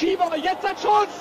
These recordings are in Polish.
Schieber, jetzt ein Schuss!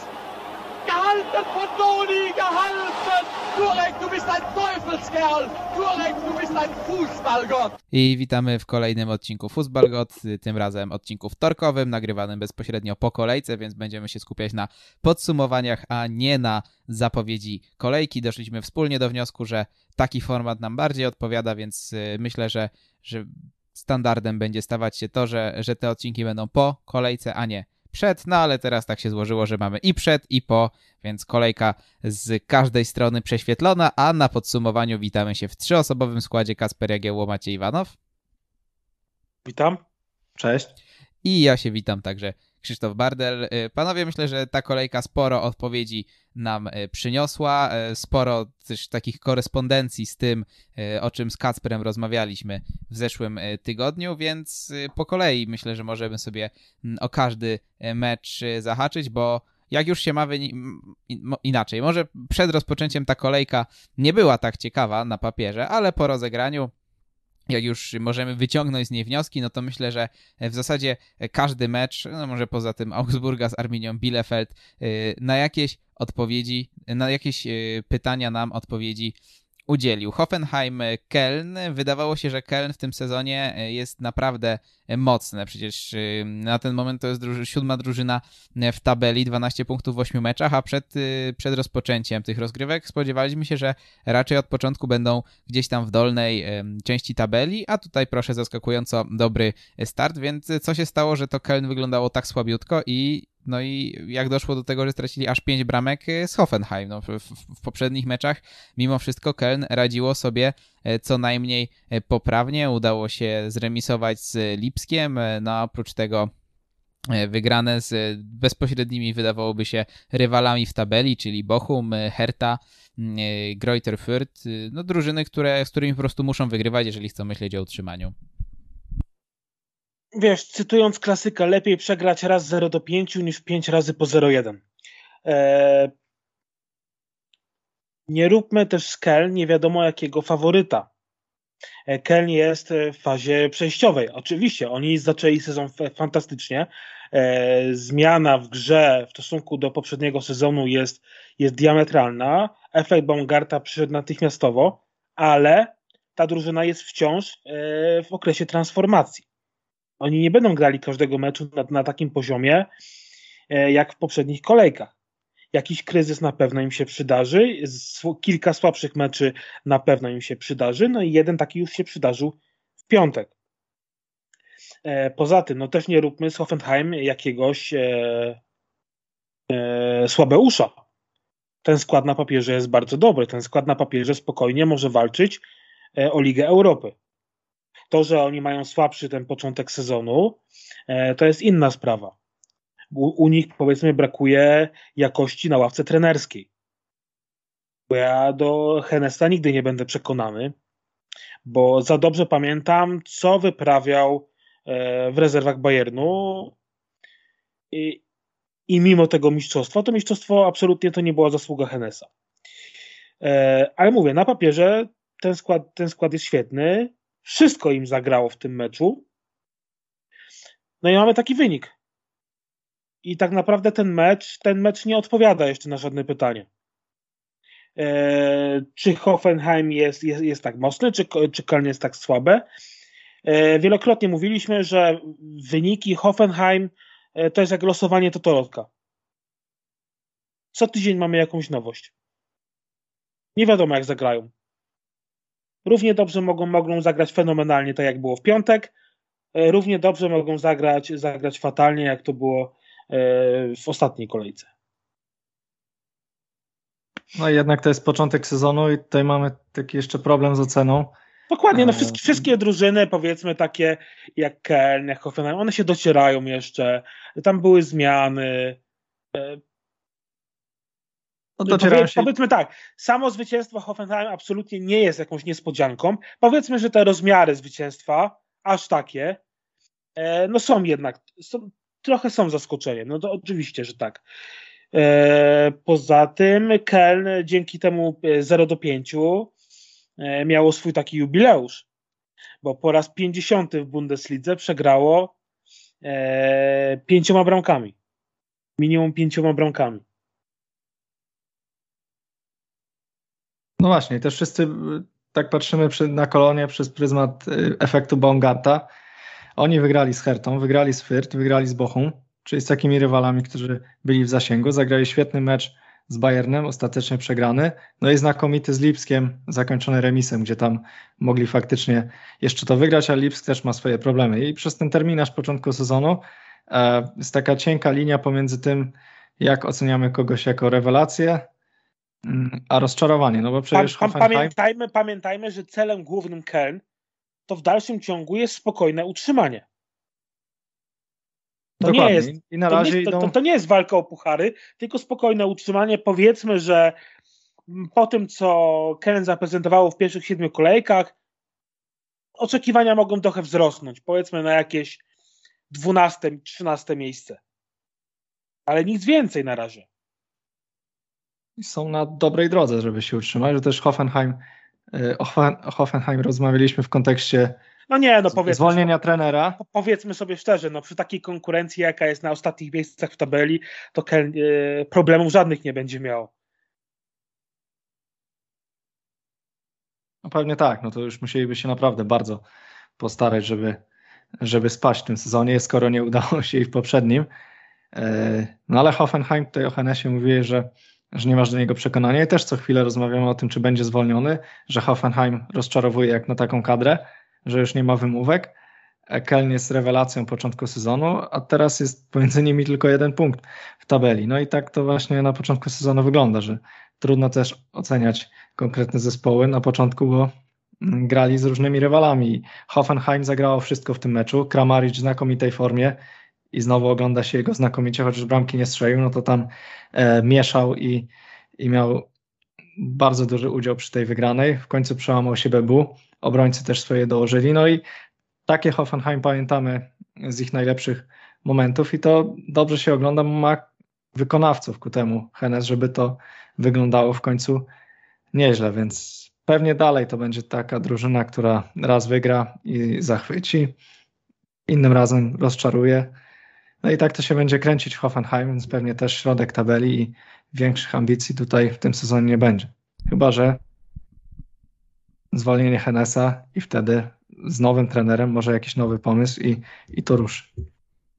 Gehalten von Doni, gehalten! Turek, du bist ein Teufelskerl! Turek, du bist ein Fußballgott! I witamy w kolejnym odcinku Fußballgott, tym razem odcinku wtorkowym, nagrywanym bezpośrednio po kolejce, więc będziemy się skupiać na podsumowaniach, a nie na zapowiedzi kolejki. Doszliśmy wspólnie do wniosku, że taki format nam bardziej odpowiada, więc y, myślę, że, że standardem będzie stawać się to, że, że te odcinki będą po kolejce, a nie przed, no ale teraz tak się złożyło, że mamy i przed, i po, więc kolejka z każdej strony prześwietlona, a na podsumowaniu witamy się w trzyosobowym składzie Kasper Jagiełło, Maciej Iwanow. Witam. Cześć. I ja się witam także Krzysztof Bardel. Y, panowie, myślę, że ta kolejka sporo odpowiedzi nam y, przyniosła, y, sporo też takich korespondencji z tym, o czym z Kacperem rozmawialiśmy w zeszłym tygodniu, więc po kolei myślę, że możemy sobie mm, o każdy mecz zahaczyć, bo jak już się ma inaczej, może przed rozpoczęciem ta kolejka nie była tak ciekawa na papierze, ale po rozegraniu jak już możemy wyciągnąć z niej wnioski, no to myślę, że w zasadzie każdy mecz, no może poza tym Augsburga z Arminią Bielefeld, y, na jakieś odpowiedzi, na jakieś pytania nam odpowiedzi udzielił. Hoffenheim, Keln. Wydawało się, że Keln w tym sezonie e, jest naprawdę mocne. Przecież e, na ten moment to jest druży siódma drużyna w tabeli, 12 punktów w 8 meczach, a przed, e, przed rozpoczęciem tych rozgrywek spodziewaliśmy się, że raczej od początku będą gdzieś tam w dolnej części tabeli, a tutaj proszę zaskakująco dobry start, więc co się stało, że to Keln wyglądało tak słabiutko i no i jak doszło do tego, że stracili aż 5 bramek e, z Hoffenheim. No, w, w, poprzednich meczach mimo wszystko Köln radziło sobie e, co najmniej e, poprawnie. Udało się zremisować z Lipskiem, no a oprócz tego wygrane z bezpośrednimi wydawałoby się rywalami w tabeli, czyli Bochum, Hertha, Greuther Fürth, no drużyny, które, z którymi po prostu muszą wygrywać, jeżeli chcą myśleć o utrzymaniu wiesz, cytując klasyka, lepiej przegrać raz 0 do 5 niż 5 razy po 0-1. Eee, nie róbmy też z Keln nie wiadomo jakiego faworyta. E, Keln jest w fazie przejściowej. Oczywiście, oni zaczęli sezon fantastycznie. E, zmiana w grze w stosunku do poprzedniego sezonu jest, jest diametralna. Efekt Baumgarta przyszedł natychmiastowo, ale ta drużyna jest wciąż e, w okresie transformacji. Oni nie będą grali każdego meczu na, na takim poziomie e, jak w poprzednich kolejkach. Jakiś kryzys na pewno im się przydarzy, kilka słabszych meczy na pewno im się przydarzy, no i jeden taki już się przydarzył w piątek. E, poza tym, no też nie róbmy z Hoffenheim jakiegoś e, e, słabeusza. Ten skład na papierze jest bardzo dobry. Ten skład na papierze spokojnie może walczyć e, o Ligę Europy. To, że oni mają słabszy ten początek sezonu, e, to jest inna sprawa. U, u nich powiedzmy brakuje jakości na ławce trenerskiej. Bo ja do Henesta nigdy nie będę przekonany, bo za dobrze pamiętam, co wyprawiał e, w rezerwach Bayernu i, i mimo tego mistrzostwa, to mistrzostwo absolutnie to nie była zasługa Henesa. E, ale mówię, na papierze ten skład, ten skład jest świetny. Wszystko im zagrało w tym meczu. No i mamy taki wynik. I tak naprawdę ten mecz, ten mecz nie odpowiada jeszcze na żadne pytanie. E, czy Hoffenheim jest, jest, jest tak mocny, czy, czy Köln jest tak słabe? E, wielokrotnie mówiliśmy, że wyniki Hoffenheim e, to jest jak losowanie totolotka. Co tydzień mamy jakąś nowość. Nie wiadomo, jak zagrają. Równie dobrze mogą, mogą zagrać fenomenalnie, tak jak było w piątek. E, równie dobrze mogą zagrać, zagrać fatalnie, jak to było e, w ostatniej kolejce. No i jednak to jest początek sezonu i tutaj mamy taki jeszcze problem z oceną. Dokładnie, no e, wszystkie, wszystkie drużyny, powiedzmy takie jak Köln, jak Hoffenheim, one się docierają jeszcze, tam były zmiany, no to Powie, się... Powiedzmy tak, samo zwycięstwo Hoffenheim absolutnie nie jest jakąś niespodzianką. Powiedzmy, że te rozmiary zwycięstwa, aż takie, e, no są jednak, są, trochę są zaskoczeniem. No to oczywiście, że tak. E, poza tym Keln dzięki temu 0 e, do 5 e, miało swój taki jubileusz, bo po raz 50 w Bundeslidze przegrało e, pięcioma bramkami. minimum pięcioma bramkami. No właśnie, też wszyscy tak patrzymy na kolonię przez pryzmat efektu Baumgarta. Oni wygrali z Hertą, wygrali z Fürth, wygrali z Bochum, czyli z takimi rywalami, którzy byli w zasięgu. Zagrali świetny mecz z Bayernem, ostatecznie przegrany. No i znakomity z Lipskiem, zakończony remisem, gdzie tam mogli faktycznie jeszcze to wygrać, ale Lipsk też ma swoje problemy. I przez ten terminarz początku sezonu e, jest taka cienka linia pomiędzy tym, jak oceniamy kogoś jako rewelację, a rozczarowanie. No bo przecież pa, pa, pamiętajmy, pamiętajmy, że celem głównym Köln to w dalszym ciągu jest spokojne utrzymanie. To nie, jest, I na razie to, nie, idą... to, to nie jest walka o puchary, tylko spokojne utrzymanie. Powiedzmy, że po tym, co Kellen zaprezentowało w pierwszych siedmiu kolejkach, oczekiwania mogą trochę wzrosnąć. Powiedzmy na jakieś 12, 13 miejsce. Ale nic więcej na razie. Są na dobrej drodze, żeby się utrzymać, że też Hoffenheim, e, o Hoffenheim rozmawialiśmy w kontekście no nie, no powiedzmy. Zwolnienia trenera. Powiedzmy sobie szczerze, no przy takiej konkurencji, jaka jest na ostatnich miejscach w tabeli, to e, problemów żadnych nie będzie miał. No pewnie tak, no to już musieliby się naprawdę bardzo postarać, żeby, żeby spać w tym sezonie, skoro nie udało się i w poprzednim. E, no ale Hoffenheim, tutaj o Hennesie mówi, że, że nie masz do niego przekonania i też co chwilę rozmawiamy o tym, czy będzie zwolniony, że Hoffenheim rozczarowuje jak na taką kadrę że już nie ma wymówek. Keln jest rewelacją początku sezonu, a teraz jest pomiędzy nimi tylko jeden punkt w tabeli. No i tak to właśnie na początku sezonu wygląda, że trudno też oceniać konkretne zespoły na początku, bo grali z różnymi rywalami. Hoffenheim zagrało wszystko w tym meczu, Kramaric w znakomitej formie i znowu ogląda się jego znakomicie, chociaż bramki nie strzelił, no to tam e, mieszał i, i miał bardzo duży udział przy tej wygranej. W końcu przełamał się Bebu obrońcy też swoje dołożyli. No i takie Hoffenheim pamiętamy z ich najlepszych momentów i to dobrze się ogląda, ma wykonawców ku temu Hennes, żeby to wyglądało w końcu nieźle, więc pewnie dalej to będzie taka drużyna, która raz wygra i zachwyci, innym razem rozczaruje. No i tak to się będzie kręcić w Hoffenheim, więc pewnie też środek tabeli i większych ambicji tutaj w tym sezonie nie będzie. Chyba, że zwolnienie Henesa i wtedy z nowym trenerem może jakiś nowy pomysł i, i to ruszy.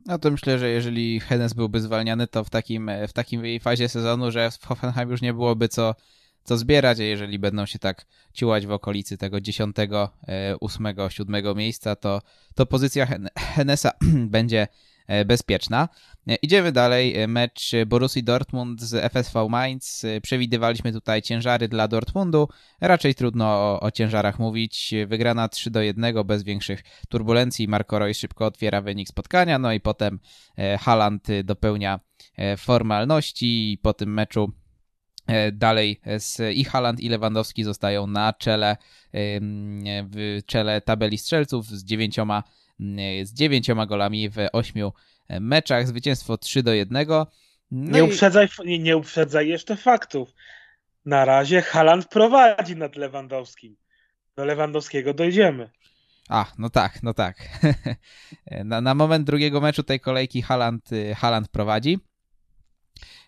No to myślę, że jeżeli Hennes byłby zwalniany, to w takim, w takim fazie sezonu, że w Hoffenheim już nie byłoby co, co zbierać, a jeżeli będą się tak ciłać w okolicy tego 10, 8, 7 miejsca, to, to pozycja Hennesa będzie bezpieczna. E, idziemy dalej. E, mecz Borussii Dortmund z FSV Mainz. Przewidywaliśmy tutaj ciężary dla Dortmundu. Raczej trudno o, o ciężarach mówić. Wygrana 3 do 1 bez większych turbulencji. Marco Reus szybko otwiera wynik spotkania, no i potem Haaland dopełnia formalności. Po tym meczu Dalej i Haaland i Lewandowski zostają na czele w czele tabeli strzelców z dziewięcioma z dziewięcioma golami w ośmiu meczach, zwycięstwo 3 do 1. No nie, i... uprzedzaj, nie, nie uprzedzaj jeszcze faktów. Na razie Haland prowadzi nad Lewandowskim. Do Lewandowskiego dojdziemy. A, no tak, no tak. na, na moment drugiego meczu tej kolejki Haland, Haland prowadzi.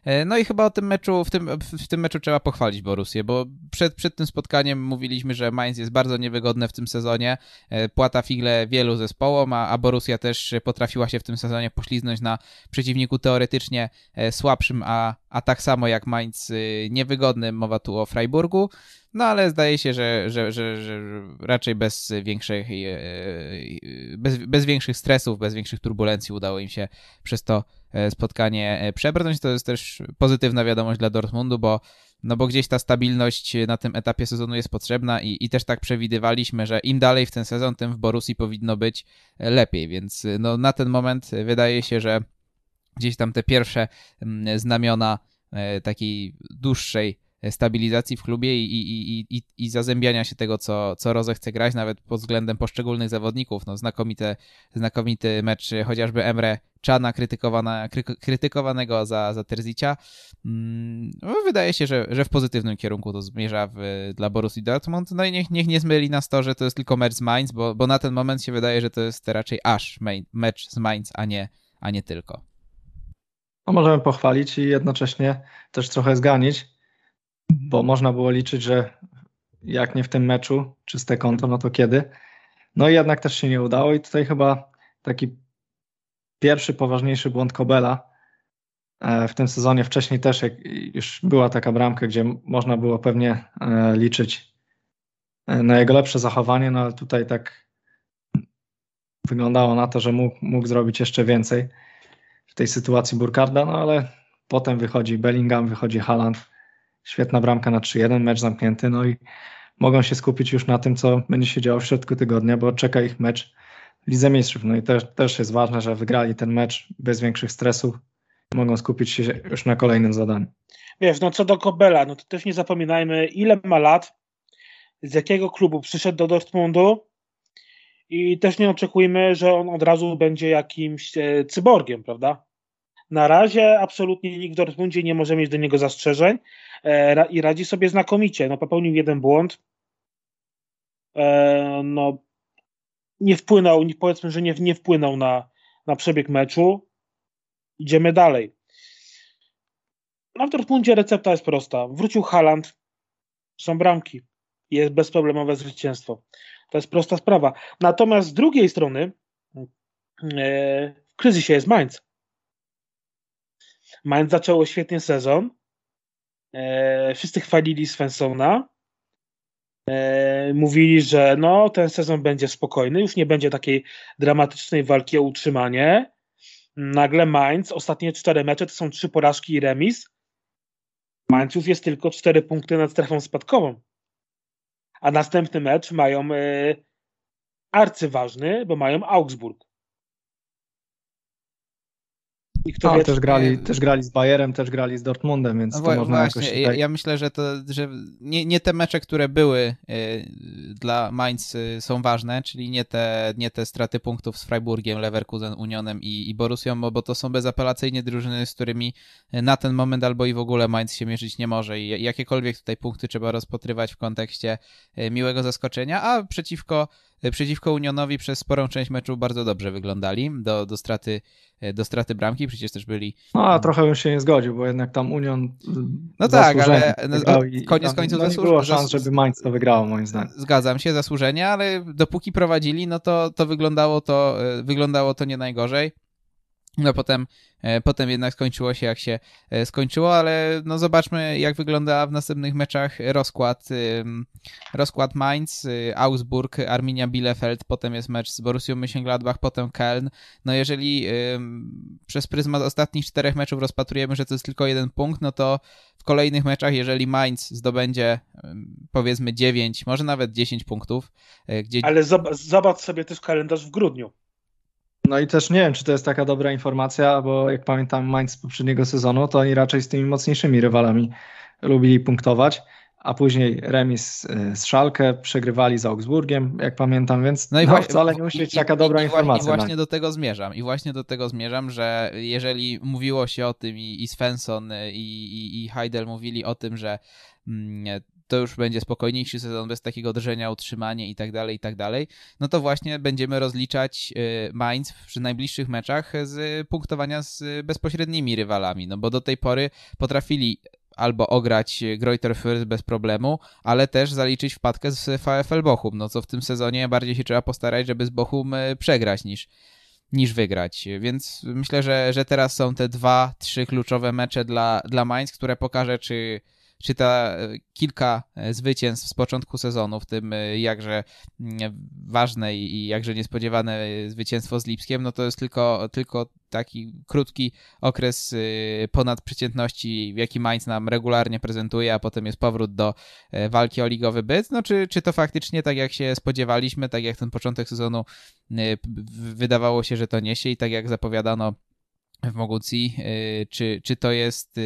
E, no i chyba o tym meczu, w tym, w tym meczu trzeba pochwalić Borussię, bo przed, przed tym spotkaniem mówiliśmy, że Mainz jest bardzo niewygodne w tym sezonie, e, płata figle wielu zespołom, a, a Borussia też potrafiła się w tym sezonie pośliznąć na przeciwniku teoretycznie e, słabszym, a, a tak samo jak Mainz niewygodnym, mowa tu o Freiburgu, no ale zdaje się, że, że, że, że raczej bez większych, bez, bez większych stresów, bez większych turbulencji udało im się przez to spotkanie e, przebrnąć. To jest też pozytywna wiadomość dla Dortmundu, bo, no bo gdzieś ta stabilność na tym etapie sezonu jest potrzebna i, i też tak przewidywaliśmy, że im dalej w ten sezon, tym w Borussii powinno być lepiej, więc no, na ten moment wydaje się, że gdzieś tam te pierwsze mm, znamiona e, takiej dłuższej stabilizacji w klubie i, i, i, i zazębiania się tego, co, co Roze chce grać, nawet pod względem poszczególnych zawodników. No, znakomite, znakomity mecz chociażby Emre Czana krytykowana, kry, krytykowanego za, za Terzicia. Mm, no, wydaje się, że, że w pozytywnym kierunku to zmierza w, dla Borussii Dortmund. No i niech, niech nie zmyli nas to, że to jest tylko mecz z Mainz, bo, bo na ten moment się wydaje, że to jest raczej aż mecz z Mainz, a nie, a nie tylko. no możemy pochwalić i jednocześnie też trochę zganić, bo można było liczyć, że jak nie w tym meczu, czyste konto, no to kiedy? No i jednak też się nie udało i tutaj chyba taki pierwszy poważniejszy błąd Kobela e, w tym sezonie. Wcześniej też już była taka bramka, gdzie można było pewnie e, liczyć e, na jego lepsze zachowanie, no ale tutaj tak wyglądało na to, że mógł, mógł zrobić jeszcze więcej w tej sytuacji Burkarda, no ale potem wychodzi Bellingham, wychodzi Haaland, świetna bramka na 3-1, mecz zamknięty, no i mogą się skupić już na tym, co będzie się działo w środku tygodnia, bo czeka ich mecz w Lidze Mistrzów. No i też, też jest ważne, że wygrali ten mecz bez większych stresów. Mogą skupić się już na kolejnym zadaniu. Wiesz, no co do Kobela, no to też nie zapominajmy, ile ma lat, z jakiego klubu przyszedł do Dortmundu i też nie oczekujmy, że on od razu będzie jakimś e, cyborgiem, prawda? Na razie absolutnie nikt w Dortmundzie nie może mieć do niego zastrzeżeń e, i radzi sobie znakomicie. No, popełnił jeden błąd. E, no, nie wpłynął, powiedzmy, że nie, nie wpłynął na, na przebieg meczu. Idziemy dalej. No, Dortmundzie recepta jest prosta. Wrócił Haland, są bramki. Jest bezproblemowe zwycięstwo. To jest prosta sprawa. Natomiast z drugiej strony e, w kryzysie jest Mainz. Mainz zaczęło świetnie sezon. E, wszyscy chwalili Svensona. E, mówili, że no, ten sezon będzie spokojny, już nie będzie takiej dramatycznej walki o utrzymanie. Nagle Mainz, ostatnie cztery mecze to są trzy porażki i remis. Mainz już jest tylko cztery punkty nad strefą spadkową. A następny mecz mają e, arcyważny, bo mają Augsburg. I kto no, wie, też, grali, też grali z Bayerem, też grali z Dortmundem, więc no to można właśnie, jakoś... Ja, ja, myślę, że to że nie, nie te mecze, które były y, dla Mainz y, są ważne, czyli nie te, nie te straty punktów z Freiburgiem, Leverkusen, Unionem i, i Borussią, bo, bo to są bezapelacyjnie drużyny, z którymi y, na ten moment albo i w ogóle Mainz się mierzyć nie może. I jakiekolwiek tutaj punkty trzeba rozpatrywać w kontekście miłego zaskoczenia, a przeciwko przeciwko Unionowi przez sporą część meczu bardzo dobrze wyglądali do, do, straty, do straty bramki, przecież też byli... No a trochę bym się nie zgodził, bo jednak tam Union No tak, ale no, i, koniec końców no, nie było szans, żeby Mainz to wygrało moim zdaniem. Zgadzam się, zasłużenie, ale dopóki prowadzili, no to, to wyglądało to wyglądało to nie najgorzej. No potem, e, potem jednak skończyło się jak się e, skończyło, ale no zobaczmy jak wygląda w następnych meczach rozkład. Rozkład Mainz, y, Augsburg, Arminia Bielefeld, potem jest mecz z Borussią Mönchengladbach, potem Köln. No jeżeli przez pryzmat ostatnich czterech meczów rozpatrujemy, że to jest tylko jeden punkt, no to w kolejnych meczach, jeżeli Mainz zdobędzie powiedzmy 9, może nawet 10 punktów, e, gdzie... Ale zobacz sobie też kalendarz w grudniu. No i też nie wiem, czy to jest taka dobra informacja, bo jak pamiętam Mainz z poprzedniego sezonu, to oni raczej z tymi mocniejszymi rywalami lubili punktować, a później remis y, z Szalkę, przegrywali z Augsburgiem, jak pamiętam, więc no, i no, wcale nie musi być taka dobra i, informacja. I właśnie do tego zmierzam. I właśnie do tego zmierzam, że jeżeli mówiło się o tym i, i Svensson i, i, i Heidel mówili o tym, że mm, to już będzie spokojniejszy sezon bez takiego drżenia, utrzymania i tak dalej, i tak dalej, no to właśnie będziemy rozliczać y, Mainz przy najbliższych meczach z punktowania z bezpośrednimi rywalami, no bo do tej pory potrafili albo ograć Greuther Fürth bez problemu, ale też zaliczyć wpadkę z VfL Bochum, no co w tym sezonie bardziej się trzeba postarać, żeby z Bochum y, przegrać niż niż wygrać. Więc myślę, że, że teraz są te dwa, trzy kluczowe mecze dla, dla Mainz, które pokaże, czy czyta e, kilka e, zwycięstw z początku sezonu, w tym e, jakże mm, ważne i jakże niespodziewane zwycięstwo z Lipskiem, no to jest tylko, tylko taki krótki okres ponadprzeciętności, w jaki Mainz nam regularnie prezentuje, a potem jest powrót do walki o ligowy byt. No czy, czy to faktycznie tak jak się spodziewaliśmy, tak jak ten początek sezonu wydawało się, że to niesie i tak jak zapowiadano w Mogucji, czy, czy to jest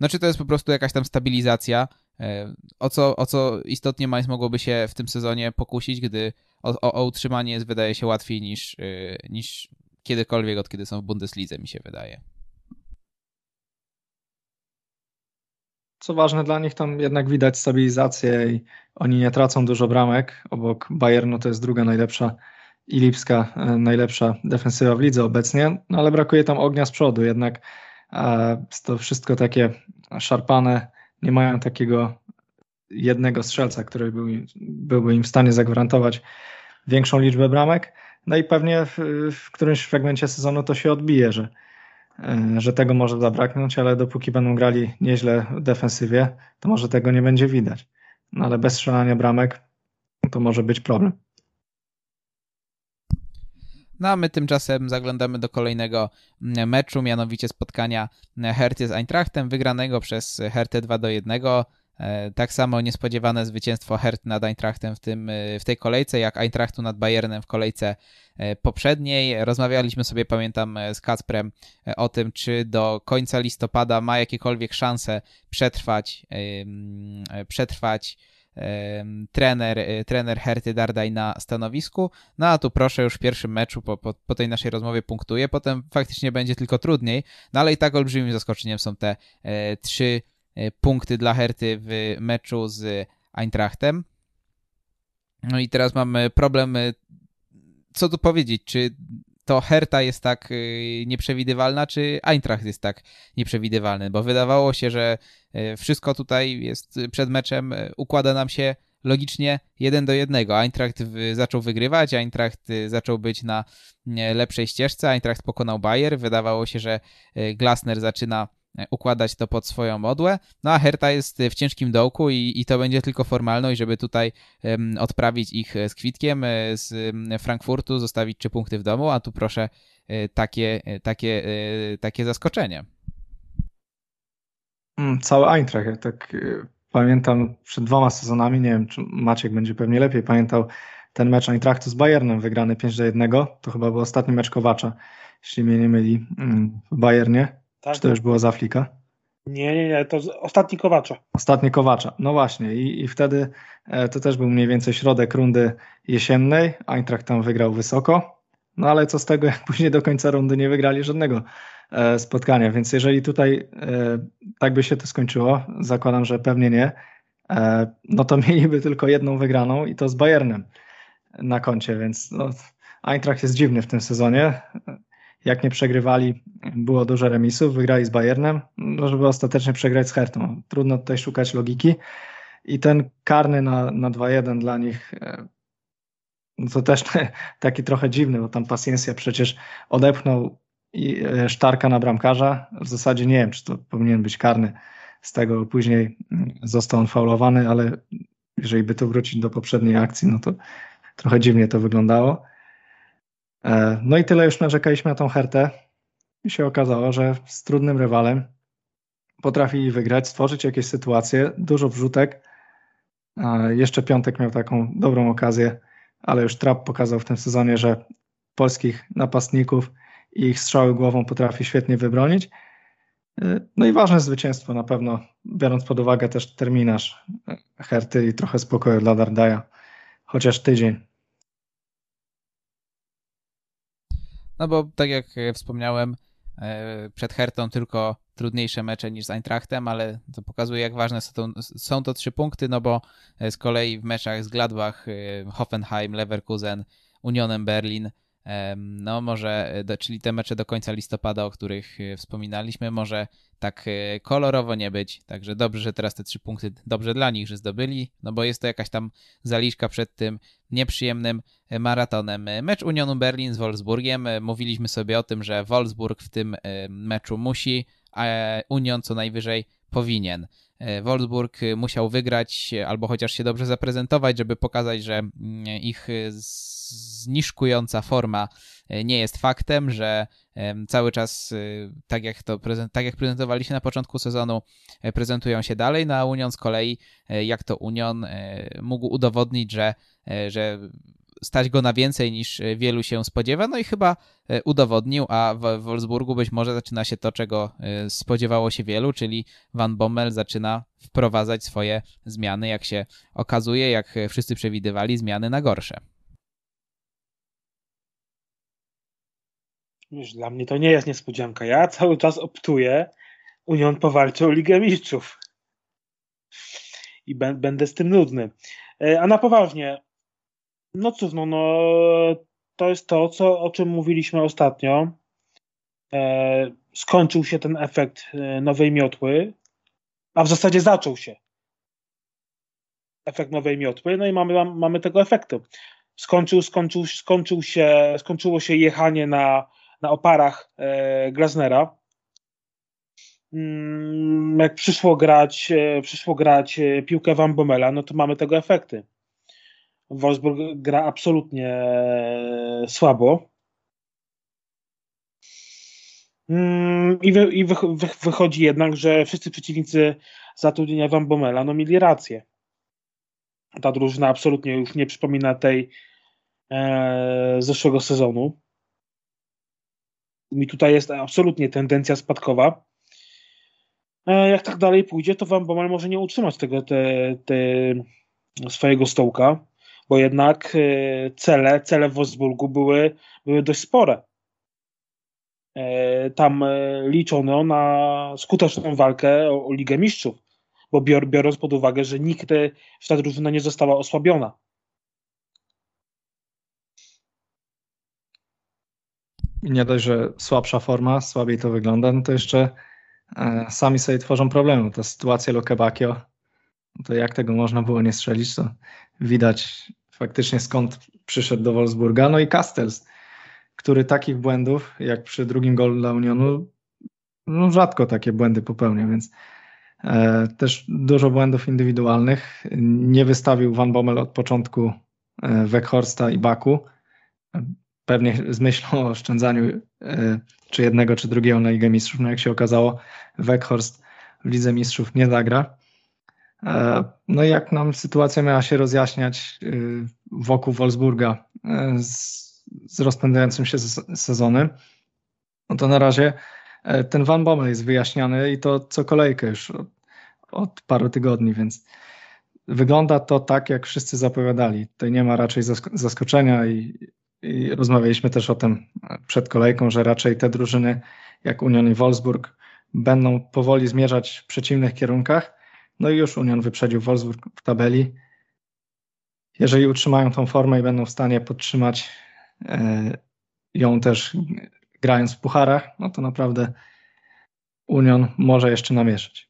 no czy to jest po prostu jakaś tam stabilizacja, e, o co, o co istotnie Mainz mogłoby się w tym sezonie pokusić, gdy o, o, o utrzymanie jest wydaje się łatwiej niż, e, niż kiedykolwiek od kiedy są w Bundeslidze mi się wydaje. Co ważne dla nich, tam jednak widać stabilizację i oni nie tracą dużo bramek. Obok Bayernu to jest druga najlepsza i Lipska najlepsza defensywa w lidze obecnie, no ale brakuje tam ognia z przodu, jednak to wszystko takie szarpane, nie mają takiego jednego strzelca, który był, byłby im w stanie zagwarantować większą liczbę bramek. No i pewnie w, w którymś fragmencie sezonu to się odbije, że, e, że tego może zabraknąć, ale dopóki będą grali nieźle defensywie, to może tego nie będzie widać. No ale bez strzelania bramek to może być problem. No a my tymczasem zaglądamy do kolejnego meczu, mianowicie spotkania Herty z Eintrachtem, wygranego przez Hertę 2 do 1. E, tak samo niespodziewane zwycięstwo Hert nad Eintrachtem w, tym, e, w tej kolejce, jak Eintrachtu nad Bayernem w kolejce e, poprzedniej. Rozmawialiśmy sobie, pamiętam, z Kacprem o tym, czy do końca listopada ma jakiekolwiek szanse przetrwać, przetrwać trener, trener Herty Dardaj na stanowisku. No a tu proszę już w pierwszym meczu po, po, po, tej naszej rozmowie punktuje, potem faktycznie będzie tylko trudniej, no ale i tak olbrzymim zaskoczeniem są te e, trzy E, punkty dla Herty w meczu z Eintrachtem. No i teraz mamy problem, e, co tu powiedzieć, czy to Herta jest tak e, nieprzewidywalna, czy Eintracht jest tak nieprzewidywalny, bo wydawało się, że wszystko tutaj jest przed meczem, układa nam się logicznie jeden do jednego. Eintracht zaczął wygrywać, Eintracht zaczął być na lepszej ścieżce, Eintracht pokonał Bayer, wydawało się, że Glasner zaczyna układać to pod swoją modłę. No a Herta jest w ciężkim dołku i, i to będzie tylko formalność, żeby tutaj odprawić ich z kwitkiem e, z Frankfurtu, zostawić trzy punkty w domu, a tu proszę e, takie, takie, takie zaskoczenie. Mm, cały Eintracht, jak tak pamiętam przed dwoma sezonami, nie wiem, czy Maciek będzie pewnie lepiej pamiętał ten mecz Eintrachtu z Bayernem wygrany 5 do 1, to chyba był ostatni mecz Kowacza, jeśli mnie nie myli, mm, w Bayernie. Tak? Czy to już było z Aflika? Nie, nie, nie, to ostatni Kowacza. Ostatni Kowacza, no właśnie i, i wtedy e, to też był mniej więcej środek rundy jesiennej, Eintracht tam wygrał wysoko, no ale co z tego, jak później do końca rundy nie wygrali żadnego e, spotkania, więc jeżeli tutaj e, tak by się to skończyło, zakładam, że pewnie nie, no to mieliby tylko jedną wygraną i to z Bayernem na koncie, więc no, Eintracht jest dziwny w tym sezonie jak nie przegrywali, było dużo remisów, wygrali z Bayernem, no żeby ostatecznie przegrać z Hertą. Trudno tutaj szukać logiki. I ten karny na, na 2-1 dla nich e, to też taki trochę dziwny, bo tam Paciencia przecież odepchnął e, Sztarka na bramkarza. W zasadzie nie wiem, czy to powinien być karny. Z tego później mm, został on faulowany, ale jeżeli by to wrócić do poprzedniej akcji, no to trochę dziwnie to wyglądało. E, no i tyle już narzekaliśmy na tą Hertę i się okazało, że z trudnym rywalem potrafili wygrać, stworzyć jakieś sytuacje, dużo wrzutek. Jeszcze Piątek miał taką dobrą okazję, ale już Trap pokazał w tym sezonie, że polskich napastników i ich strzały głową potrafi świetnie wybronić. E, no i ważne zwycięstwo na pewno, biorąc pod uwagę też terminarz Herty i trochę spokoju dla Dardaja, chociaż tydzień No bo tak jak wspomniałem, e, przed Hertą tylko trudniejsze mecze niż z Eintrachtem, ale to pokazuje jak ważne są to, są to trzy punkty, no bo z kolei w meczach z Gladbach, e, Hoffenheim, Leverkusen, Unionem Berlin no może, e, czyli te mecze do końca listopada, o których e, wspominaliśmy, może tak e, kolorowo nie być. Także dobrze, że teraz te trzy punkty, dobrze dla nich, że zdobyli, no bo jest to jakaś tam zaliczka przed tym nieprzyjemnym maratonem. Mecz Unionu Berlin z Wolfsburgiem. Mówiliśmy sobie o tym, że Wolfsburg w tym meczu musi, a Union co najwyżej powinien. Wolfsburg musiał wygrać albo chociaż się dobrze zaprezentować, żeby pokazać, że mm, ich zniszkująca forma e, nie jest faktem, że cały czas, e, tak jak to tak jak prezentowali się na początku sezonu, e, prezentują się dalej, no a Union z kolei, jak to Union mógł udowodnić, że, że stać go na więcej niż wielu się spodziewa, no i chyba udowodnił, a w Wolfsburgu być może zaczyna się to, czego spodziewało się wielu, czyli Van Bommel zaczyna wprowadzać swoje zmiany, jak się okazuje, jak wszyscy przewidywali, zmiany na gorsze. Wiesz, dla mnie to nie jest niespodzianka. Ja cały czas optuję Union powalczy o Ligę Mistrzów. I będę z tym nudny. E, a na poważnie, no cóż, no, no to jest to, co, o czym mówiliśmy ostatnio. E, skończył się ten efekt e, nowej miotły, a w zasadzie zaczął się efekt nowej miotły, no i mamy, mamy tego efektu. Skończył, skończył, skończył się, skończyło się jechanie na, na oparach e, Glasnera. Mm, jak przyszło grać, e, przyszło grać e, piłkę Van Bommela, no to mamy tego efekty. Wolfsburg gra absolutnie e, słabo. Mm, I, wy, i wy, wy, wychodzi jednak, że wszyscy przeciwnicy zatrudnienia Van Bommela no, mieli rację. Ta drużyna absolutnie już nie przypomina tej e, zeszłego sezonu. I tutaj jest absolutnie tendencja spadkowa. E, jak tak dalej pójdzie, to Van Bommel może nie utrzymać tego te, te swojego stołka, bo jednak e, cele, cele w Wolfsburgu były, były dość spore. E, tam liczono na skuteczną walkę o, o Ligę Mistrzów, bo bior, biorąc pod uwagę, że nikt w ta drużyna nie została osłabiona. nie dość, że słabsza forma, słabiej to wygląda, no to jeszcze e, sami sobie tworzą problemy. Ta sytuacja Lokebakio, to jak tego można było nie strzelić, to widać faktycznie skąd przyszedł do Wolfsburga. No i Castells, który takich błędów, jak przy drugim golu dla Unionu, no rzadko takie błędy popełnia, więc e, też dużo błędów indywidualnych. Nie wystawił Van Bommel od początku e, Weghorsta i Baku pewnie z myślą o oszczędzaniu e, czy jednego, czy drugiego na Ligę Mistrzów. No jak się okazało, Weghorst w Lidze Mistrzów nie zagra. E, no i jak nam sytuacja miała się rozjaśniać e, wokół Wolfsburga z, z rozpędzającym się sezonem, no to na razie ten Van Bommel jest wyjaśniany i to co kolejkę już od, od paru tygodni, więc wygląda to tak, jak wszyscy zapowiadali. Tutaj nie ma raczej zaskoczenia i i rozmawialiśmy też o tym przed kolejką, że raczej te drużyny jak Union i Wolfsburg będą powoli zmierzać w przeciwnych kierunkach. No i już Union wyprzedził Wolfsburg w tabeli. Jeżeli utrzymają tą formę i będą w stanie podtrzymać e, ją też grając w pucharach, no to naprawdę Union może jeszcze namieszać.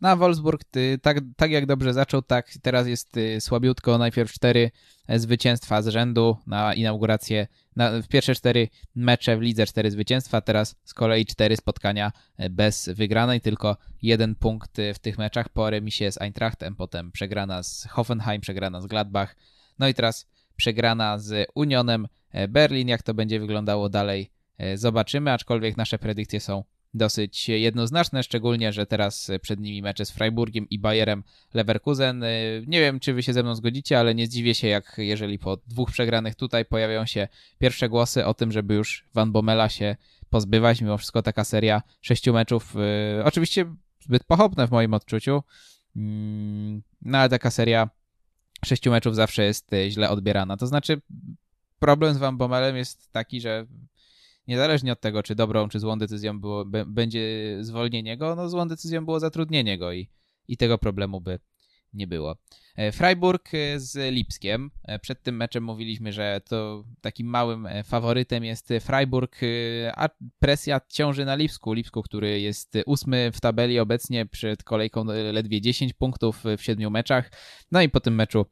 Na Wolfsburg ty, tak, tak jak dobrze zaczął, tak teraz jest y, słabiutko. Najpierw cztery e, zwycięstwa z rzędu na inaugurację. Na, w pierwsze cztery mecze w lidze cztery zwycięstwa, teraz z kolei cztery spotkania e, bez wygranej, tylko jeden punkt w tych meczach po remisie z Eintrachtem, potem przegrana z Hoffenheim, przegrana z Gladbach, no i teraz przegrana z Unionem e, Berlin. Jak to będzie wyglądało dalej, zobaczymy, aczkolwiek nasze predykcje są dosyć jednoznaczne, szczególnie, że teraz przed nimi mecze z Freiburgiem i Bayerem Leverkusen. Nie wiem, czy wy się ze mną zgodzicie, ale nie zdziwię się, jak jeżeli po dwóch przegranych tutaj pojawią się pierwsze głosy o tym, żeby już Van Bommela się pozbywać. Mimo wszystko taka seria sześciu meczów, yy, oczywiście zbyt pochopne w moim odczuciu, yy, no ale taka seria sześciu meczów zawsze jest źle odbierana. To znaczy, problem z Van Bommelem jest taki, że niezależnie od tego, czy dobrą, czy złą decyzją było, będzie zwolnienie go, no złą decyzją było zatrudnienie go i, i tego problemu by nie było. E, Freiburg e, z Lipskiem. E, przed tym meczem mówiliśmy, że to takim małym faworytem jest Freiburg, a presja ciąży na Lipsku. Lipsku, który jest ósmy w tabeli obecnie przed kolejką ledwie 10 punktów w siedmiu meczach. No i po tym meczu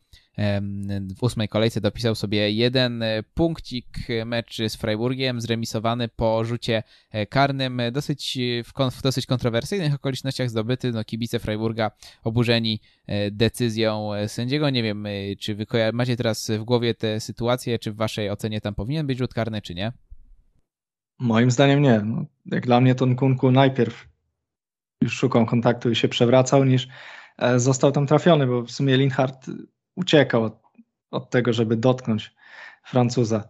w ósmej kolejce dopisał sobie jeden e, punkcik mecz z Freiburgiem, zremisowany po rzucie e, karnym, dosyć w, w dosyć kontrowersyjnych okolicznościach zdobyty. No, kibice Freiburga oburzeni e, decyzją sędziego. Nie wiem, czy wy macie teraz w głowie tę sytuację, czy w waszej ocenie tam powinien być rzut karny, czy nie? Moim zdaniem nie. No, jak dla mnie to Nkunku najpierw już szukał kontaktu i się przewracał, niż został tam trafiony, bo w sumie Linhart uciekał od, od tego, żeby dotknąć Francuza.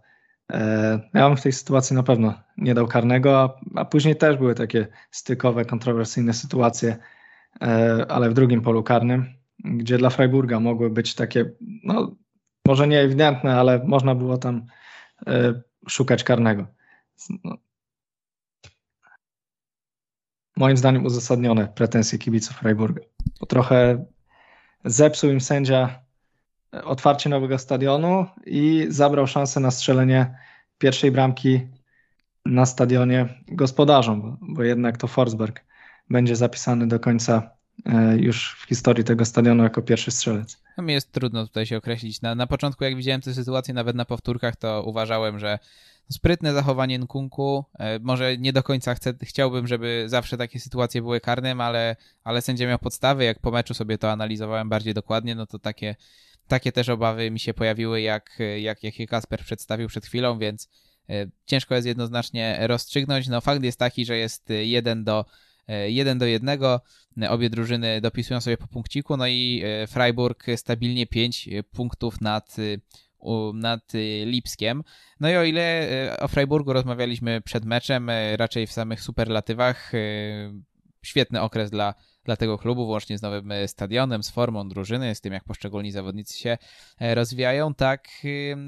E, ja bym w tej sytuacji na pewno nie dał karnego, a, a później też były takie stykowe, kontrowersyjne sytuacje, e, ale w drugim polu karnym, gdzie dla Freiburga mogły być takie, no może nie ewidentne, ale można było tam e, szukać karnego. No. Moim zdaniem uzasadnione pretensje kibiców Freiburga. Bo trochę zepsuł im sędzia otwarcie nowego stadionu i zabrał szansę na strzelenie pierwszej bramki na stadionie gospodarzom, bo jednak to Forsberg będzie zapisany do końca e, już w historii tego stadionu jako pierwszy strzelec. No mi jest trudno tutaj się określić. Na, na początku, jak widziałem tę sytuację, nawet na powtórkach, to uważałem, że sprytne zachowanie Nkunku. E, może nie do końca chcę, chciałbym, żeby zawsze takie sytuacje były karnym, ale, ale sędzia miał podstawy. Jak po meczu sobie to analizowałem bardziej dokładnie, no to takie, takie też obawy mi się pojawiły, jak, jak, jak je Kasper przedstawił przed chwilą, więc e, ciężko jest jednoznacznie rozstrzygnąć. No fakt jest taki, że jest jeden do 1 do 1. Obie drużyny dopisują sobie po punkciku, no i e, Freiburg stabilnie 5 punktów nad nad Lipskiem. No i o ile e, o Freiburgu rozmawialiśmy przed meczem, e, raczej w samych superlatywach, świetny okres dla, dla tego klubu, włącznie z nowym stadionem, z formą drużyny, z tym jak poszczególni zawodnicy się rozwijają, tak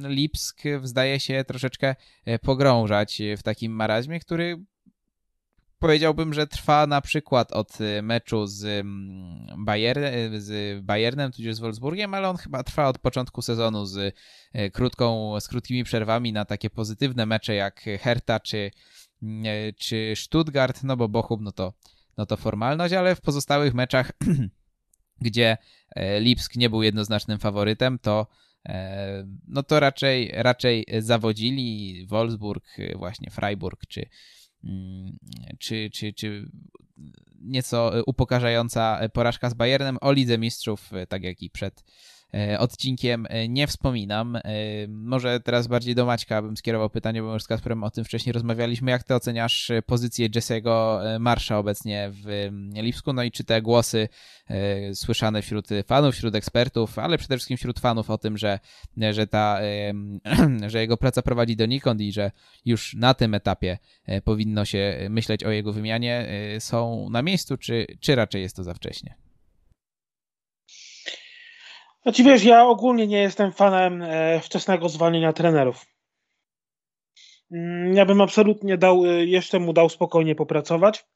Lipsk zdaje się troszeczkę pogrążać w takim marazmie, który powiedziałbym, że trwa na przykład od meczu z, Bayer, z Bayernem, tudzież z Wolfsburgiem, ale on chyba trwa od początku sezonu z krótką, z krótkimi przerwami na takie pozytywne mecze jak Hertha czy, czy Stuttgart, no bo Bochum no to, no to formalność, ale w pozostałych meczach, gdzie Lipsk nie był jednoznacznym faworytem, to no to raczej, raczej zawodzili Wolfsburg, właśnie Freiburg czy, Mm, czy, czy, czy nieco upokarzająca porażka z Bayernem o Lidze Mistrzów, tak jak i przed E, odcinkiem e, nie wspominam. E, może teraz bardziej do Maćka bym skierował pytanie, bo już z Kasprem o tym wcześniej rozmawialiśmy. Jak ty oceniasz pozycję Jesse'ego Marsza obecnie w Lipsku? No i czy te głosy słyszane wśród fanów, wśród ekspertów, ale przede wszystkim wśród fanów o tym, że, że, ta, że jego praca prowadzi donikąd i że już na tym etapie powinno się myśleć o jego wymianie, są na miejscu, czy, czy raczej jest to za wcześnie? Znaczy wiesz, ja ogólnie nie jestem fanem e, wczesnego zwalniania trenerów. Mm, ja bym absolutnie dał, e, jeszcze mu dał spokojnie popracować.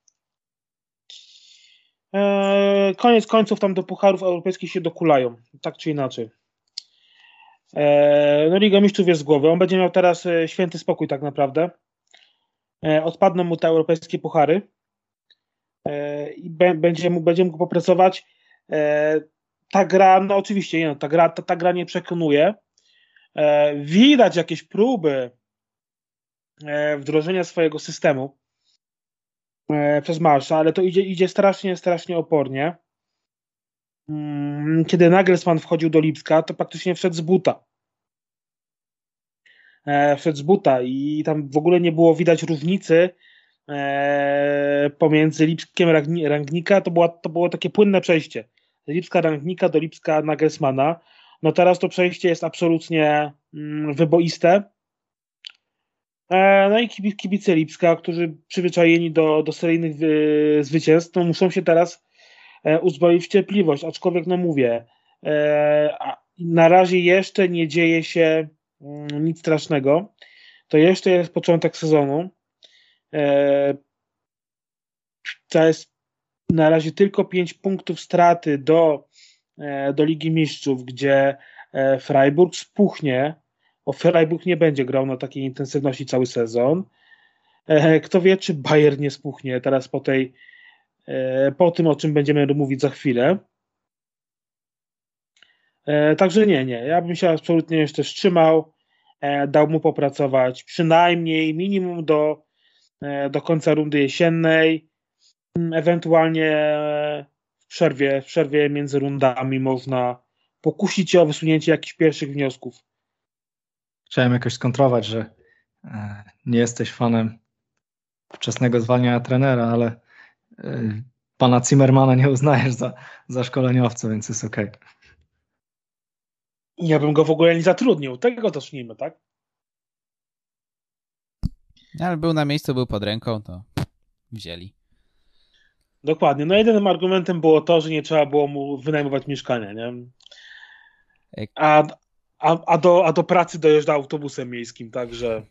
E, koniec końców tam do pucharów europejskich się dokulają, tak czy inaczej. No Liga Mistrzów jest z głowy. On będzie miał teraz święty spokój tak naprawdę. Odpadną mu te europejskie puchary i będzie mógł, będzie mógł popracować ta gra, no oczywiście, no, ta, gra, ta, ta gra nie przekonuje. E, widać jakieś próby e, wdrożenia swojego systemu e, przez Marsza, ale to idzie, idzie strasznie, strasznie opornie. Mm, kiedy Nagelsmann wchodził do Lipska, to praktycznie wszedł z buta. E, wszedł z buta i tam w ogóle nie było widać różnicy e, pomiędzy Lipskiem Rangnika. To, była, to było takie płynne przejście Lipska Rangnika do Lipska Nagelsmana. No teraz to przejście jest absolutnie mm, wyboiste. E, no i kibice Lipska, którzy przyzwyczajeni do, do seryjnych zwycięstw, no muszą się teraz e, uzbroić w cierpliwość, aczkolwiek no mówię, e, na razie jeszcze nie dzieje się mm, nic strasznego. To jeszcze jest początek sezonu. To jest na razie tylko 5 punktów straty do, e, do Ligi Mistrzów, gdzie e, Freiburg spuchnie, bo Freiburg nie będzie grał na takiej intensywności cały sezon. E, kto wie, czy Bayern nie spuchnie teraz po tej po tym, o czym będziemy mówić za chwilę. Także nie, nie. Ja bym się absolutnie jeszcze wstrzymał, dał mu popracować przynajmniej minimum do, do końca rundy jesiennej ewentualnie w przerwie, w przerwie między rundami można pokusić się o wysunięcie jakichś pierwszych wniosków. Chciałem jakoś skontrować, że e, nie jesteś fanem wczesnego zwalniania trenera, ale e, pana Zimmermana nie uznajesz za, za szkoleniowca, więc jest ok. Ja bym go w ogóle nie zatrudnił. Tego zacznijmy, tak? Ale był na miejscu, był pod ręką, to wzięli. Dokładnie. No jedynym argumentem było to, że nie trzeba było mu wynajmować mieszkania, nie? A, a, a, do, a do pracy dojeżdża autobusem miejskim, także...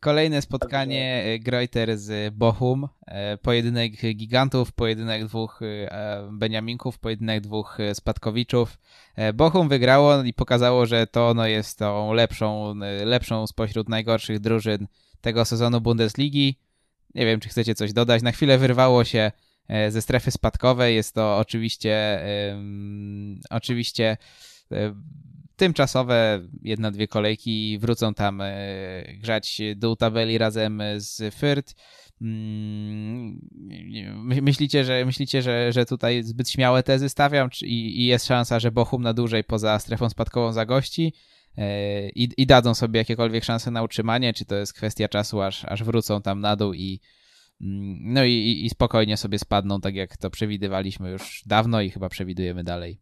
Kolejne spotkanie Także... Greuter z Bochum, pojedynek gigantów, pojedynek dwóch Beniaminków, pojedynek dwóch spadkowiczów. Bochum wygrało i pokazało, że to no, jest tą lepszą, lepszą spośród najgorszych drużyn tego sezonu Bundesligi. Nie wiem, czy chcecie coś dodać. Na chwilę wyrwało się e, ze strefy spadkowej. Jest to oczywiście, oczywiście um, tymczasowe, jedna, dwie kolejki. Wrócą tam um, grzać dół tabeli razem z Fürth. Mm, myślicie, że, myślicie że, że tutaj zbyt śmiałe tezy stawiam i, i jest szansa, że Bochum na dłużej poza strefą spadkową zagości? E, i, i dadzą sobie jakiekolwiek szanse na utrzymanie, czy to jest kwestia czasu, aż, aż wrócą tam na dół i mm, no i, i spokojnie sobie spadną, tak jak to przewidywaliśmy już dawno i chyba przewidujemy dalej.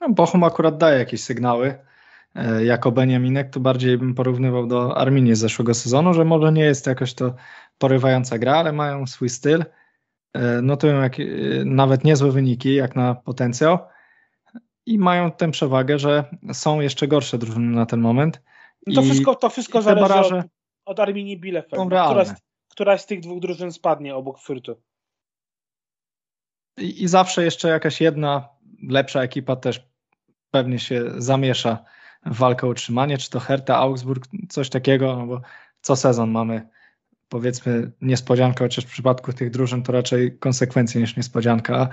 No, Bochum akurat daje jakieś sygnały. E, jako Beniaminek to bardziej bym porównywał do Arminii z zeszłego sezonu, że może nie jest jakoś to porywająca gra, ale mają swój styl. E, notują jak, nawet niezłe wyniki, jak na potencjał i mają tę przewagę, że są jeszcze gorsze drużyny na ten moment. No to wszystko, to wszystko zależy baraże od, od Arminii Bielefeld. Która, która z tych dwóch drużyn spadnie obok Fürtu. I, I, zawsze jeszcze jakaś jedna lepsza ekipa też pewnie się zamiesza w walkę o utrzymanie, czy to Hertha, Augsburg, coś takiego, no bo co sezon mamy powiedzmy niespodziankę, chociaż w przypadku tych drużyn to raczej konsekwencje niż niespodzianka.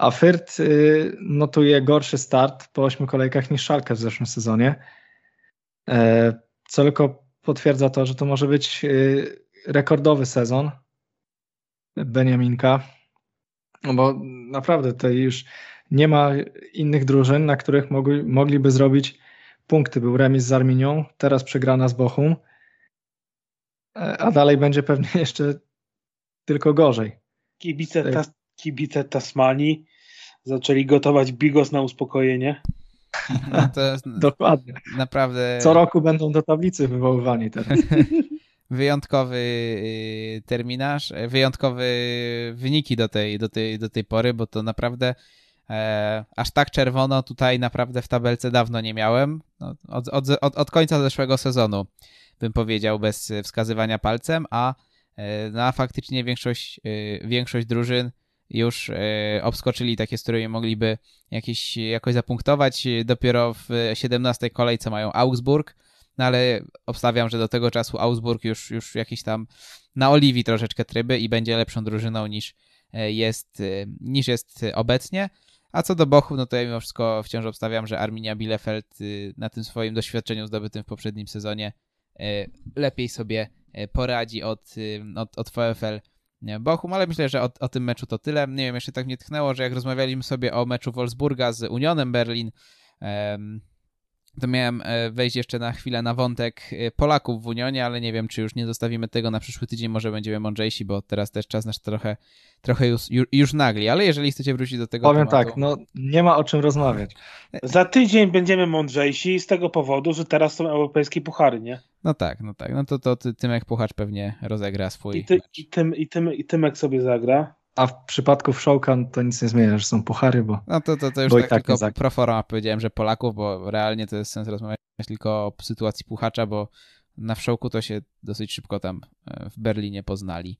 A Fürth y, notuje gorszy start po ośmiu kolejkach niż Schalke w zeszłym sezonie, e, co tylko potwierdza to, że to może być y, rekordowy sezon Beniaminka, no bo naprawdę tutaj już nie ma innych drużyn, na których mogli, mogliby zrobić punkty. Był remis z Arminią, teraz przegrana z Bochum, e, a dalej będzie pewnie jeszcze tylko gorzej. Kibice, ta, kibice Tasmanii zaczęli gotować bigos na uspokojenie. No to Dokładnie. Naprawdę. Co roku będą do tablicy wywoływani teraz. wyjątkowy y, terminarz, wyjątkowe wyniki do tej, do tej, do tej pory, bo to naprawdę e, aż tak czerwono tutaj naprawdę w tabelce dawno nie miałem. No, od, od, od, od końca zeszłego sezonu bym powiedział bez wskazywania palcem, a e, no, faktycznie większość, e, większość drużyn już e, obskoczyli takie, z którymi mogliby jakieś, jakoś zapunktować. Dopiero w 17 kolejce mają Augsburg, no ale obstawiam, że do tego czasu Augsburg już, już jakiś tam na oliwi troszeczkę tryby i będzie lepszą drużyną niż e, jest, e, niż jest obecnie. A co do Bochów, no to ja mimo wszystko wciąż obstawiam, że Arminia Bielefeld na tym swoim doświadczeniu zdobytym w poprzednim sezonie lepiej sobie poradzi od, od, od VfL Bochum, ale myślę, że o, o, tym meczu to tyle. Nie wiem, jeszcze tak mnie tchnęło, że jak rozmawialiśmy sobie o meczu Wolfsburga z Unionem Berlin, to miałem e, wejść jeszcze na chwilę na wątek e, Polaków w Unionie, ale nie wiem, czy już nie zostawimy tego na przyszły tydzień, może będziemy mądrzejsi, bo teraz też czas nasz trochę, trochę już, już nagli, ale jeżeli chcecie wrócić do tego Powiem tematu... tak, no nie ma o czym rozmawiać. Za tydzień będziemy mądrzejsi z tego powodu, że teraz są europejskie puchary, nie? No tak, no tak, no to, to Tymek Puchacz pewnie rozegra swój I, ty, i, tym, i, tym, i Tymek sobie zagra. A w przypadku Wszołka to nic nie zmienia, że są puchary, bo. No to, to, to już tak, tak tylko pro forma powiedziałem, że Polaków, bo realnie to jest sens rozmawiać tylko o sytuacji puchacza, bo na Wszołku to się dosyć szybko tam e, w Berlinie poznali.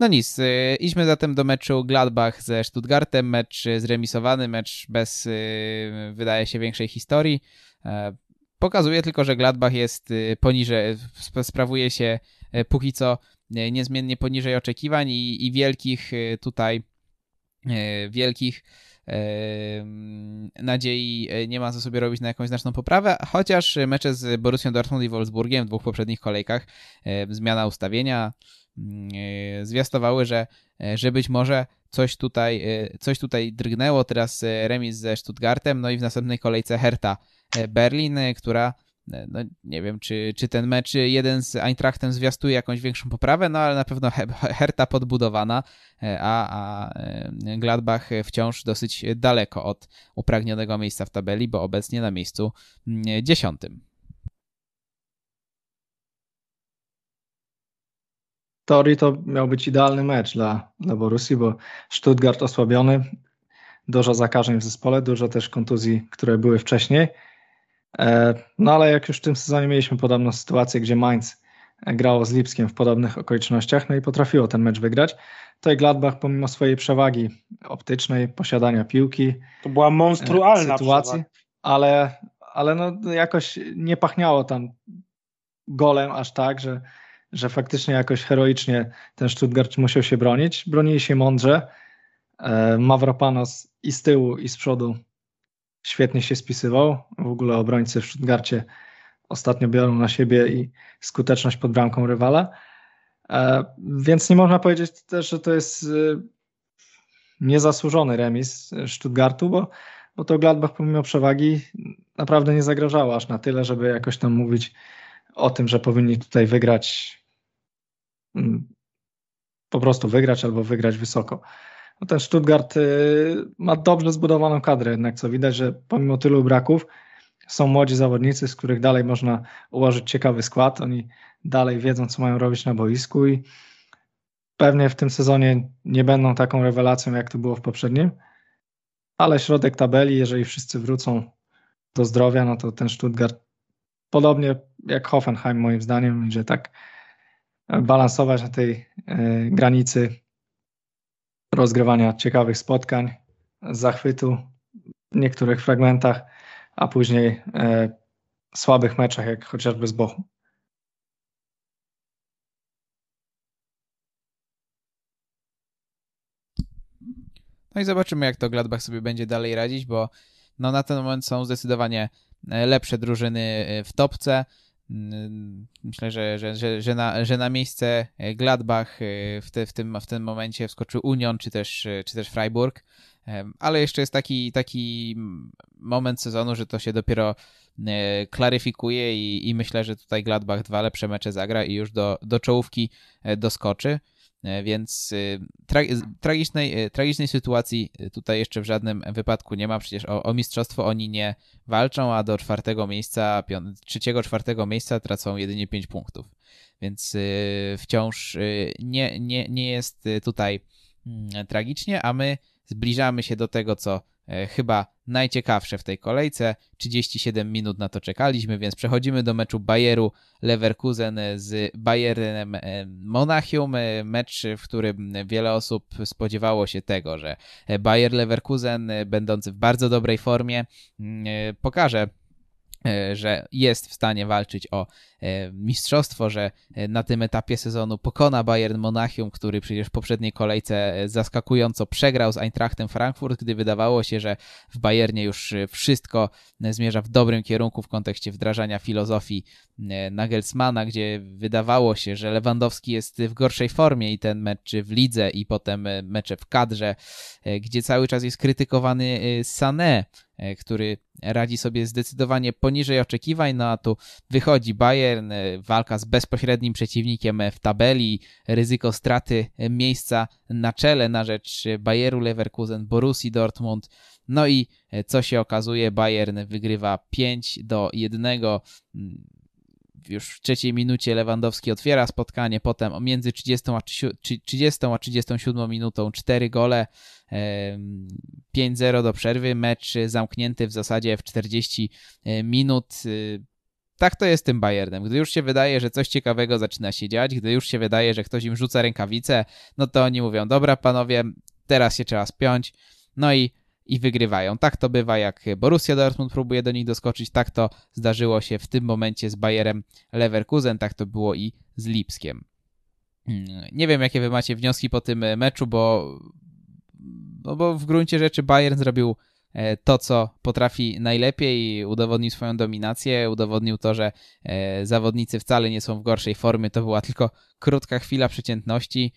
No nic, e, idźmy zatem do meczu Gladbach ze Stuttgartem, mecz zremisowany, mecz bez, e, wydaje się, większej historii. Pokazuje tylko, że Gladbach jest poniżej, sprawuje się póki co niezmiennie poniżej oczekiwań i, i wielkich y, tutaj y, wielkich y, nadziei nie ma co sobie robić na jakąś znaczną poprawę, chociaż mecze z Borussią Dortmund i Wolfsburgiem w dwóch poprzednich kolejkach, zmiana ustawienia zwiastowały, że, że być może coś tutaj, coś tutaj drgnęło, teraz remis ze Stuttgartem, no i w następnej kolejce Hertha Berlin, która no, nie wiem, czy, czy ten mecz jeden z Eintrachtem zwiastuje jakąś większą poprawę, no ale na pewno Herta podbudowana, e, a, a e, Gladbach wciąż dosyć daleko od upragnionego miejsca w tabeli, bo obecnie na miejscu mm, dziesiątym. W teorii to miał być idealny mecz dla, dla Borussii, bo Stuttgart osłabiony, dużo zakażeń w zespole, dużo też kontuzji, które były wcześniej. E, no ale jak już w tym sezonie mieliśmy podobną sytuację, gdzie Mainz grało z Lipskiem w podobnych okolicznościach, no i potrafiło ten mecz wygrać. Tutaj Gladbach pomimo swojej przewagi optycznej, posiadania piłki, to była monstrualna sytuacji, przewaga. ale, ale no jakoś nie pachniało tam golem aż tak, że, że faktycznie jakoś heroicznie ten Stuttgart musiał się bronić. Bronili się mądrze. E, Mavropanos i z tyłu, i z przodu świetnie się spisywał. W ogóle obrońcy w Stuttgarcie ostatnio biorą na siebie i skuteczność pod bramką rywala. E, więc nie można powiedzieć też, że to jest e, niezasłużony remis Stuttgartu, bo, bo to Gladbach pomimo przewagi naprawdę nie zagrażało aż na tyle, żeby jakoś tam mówić o tym, że powinni tutaj wygrać mm, po prostu wygrać albo wygrać wysoko. No ten Stuttgart y, ma dobrze zbudowaną kadrę, jednak co widać, że pomimo tylu braków są młodzi zawodnicy, z których dalej można ułożyć ciekawy skład. Oni dalej wiedzą, co mają robić na boisku i pewnie w tym sezonie nie będą taką rewelacją, jak to było w poprzednim, ale środek tabeli, jeżeli wszyscy wrócą do zdrowia, no to ten Stuttgart podobnie jak Hoffenheim moim zdaniem będzie tak balansować na tej e, granicy rozgrywania ciekawych spotkań, zachwytu w niektórych fragmentach, a później e, słabych meczach, jak chociażby z Bochum. No i zobaczymy, jak to Gladbach sobie będzie dalej radzić, bo no na ten moment są zdecydowanie e, lepsze drużyny e, w topce. Mm, myślę, że, że, że, że, na, że na miejsce Gladbach w, te, w, tym, w tym momencie wskoczył Union czy też, czy też Freiburg. Ale jeszcze jest taki, taki moment sezonu, że to się dopiero e, klaryfikuje i, i myślę, że tutaj Gladbach dwa lepsze mecze zagra i już do, do czołówki e, doskoczy. E, więc tra tragicznej, tragicznej sytuacji tutaj jeszcze w żadnym wypadku nie ma. Przecież o, o mistrzostwo oni nie walczą, a do czwartego miejsca, trzeciego, czwartego miejsca tracą jedynie 5 punktów. Więc wciąż nie, nie, nie jest tutaj mm, tragicznie, a my Zbliżamy się do tego, co e, chyba najciekawsze w tej kolejce. 37 minut na to czekaliśmy, więc przechodzimy do meczu Bayeru Leverkusen z Bayernem e, Monachium. E, mecz, w którym wiele osób spodziewało się tego, że Bayer Leverkusen, będący w bardzo dobrej formie, mm, pokaże że jest w stanie walczyć o mistrzostwo, że e, na tym etapie sezonu pokona Bayern Monachium, który przecież w poprzedniej kolejce zaskakująco przegrał z Eintrachtem Frankfurt, gdy wydawało się, że w Bayernie już wszystko zmierza w dobrym kierunku w kontekście wdrażania filozofii Nagelsmana, gdzie wydawało się, że Lewandowski jest w gorszej formie i ten mecz w lidze i potem mecze w kadrze, gdzie cały czas jest krytykowany Sané, który radzi sobie zdecydowanie poniżej oczekiwań, no a tu wychodzi Bayern, e, walka z bezpośrednim przeciwnikiem w tabeli, ryzyko straty miejsca na czele na rzecz Bayeru Leverkusen, Borussii Dortmund, no i e, co się okazuje, Bayern wygrywa 5 do 1 już w trzeciej minucie Lewandowski otwiera spotkanie, potem między 30 a, 30 a 37 minutą 4 gole, 5-0 do przerwy, mecz zamknięty w zasadzie w 40 e, minut. Tak to jest tym Bayernem. Gdy już się wydaje, że coś ciekawego zaczyna się dziać, gdy już się wydaje, że ktoś im rzuca rękawice, no to oni mówią, dobra panowie, teraz się trzeba spiąć. No i i wygrywają. Tak to bywa, jak Borussia Dortmund próbuje do nich doskoczyć, tak to zdarzyło się w tym momencie z Bayerem Leverkusen, tak to było i z Lipskiem. Hmm, nie wiem, jakie wy macie wnioski po tym meczu, bo, no bo w gruncie rzeczy Bayern zrobił to, co potrafi najlepiej, udowodnił swoją dominację, udowodnił to, że e, zawodnicy wcale nie są w gorszej formie, to była tylko krótka chwila przeciętności,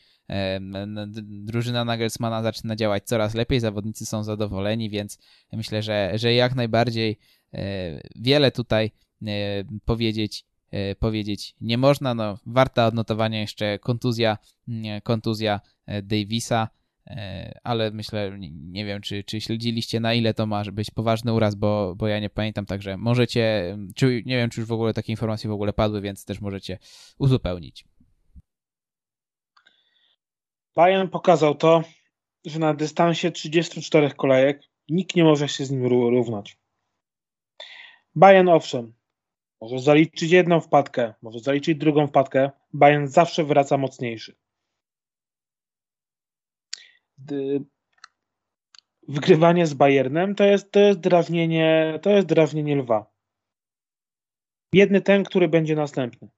drużyna Nagelsmana zaczyna działać coraz lepiej, zawodnicy są zadowoleni, więc myślę, że, że jak najbardziej e, wiele tutaj e, powiedzieć e, powiedzieć nie można. No, warta odnotowania jeszcze kontuzja, kontuzja Davisa, ale myślę, nie wiem, czy, czy śledziliście na ile to ma być poważny uraz, bo, bo ja nie pamiętam, także możecie, czy nie wiem, czy już w ogóle takie informacje w ogóle padły, więc też możecie uzupełnić. Bayern pokazał to, że na dystansie 34 kolejek nikt nie może się z nim równać. Bayern owszem, może zaliczyć jedną wpadkę, może zaliczyć drugą wpadkę. Bayern zawsze wraca mocniejszy. Wygrywanie z Bayernem to jest, to jest drawnienie, to jest drawnienie lwa. Biedny ten, który będzie następny.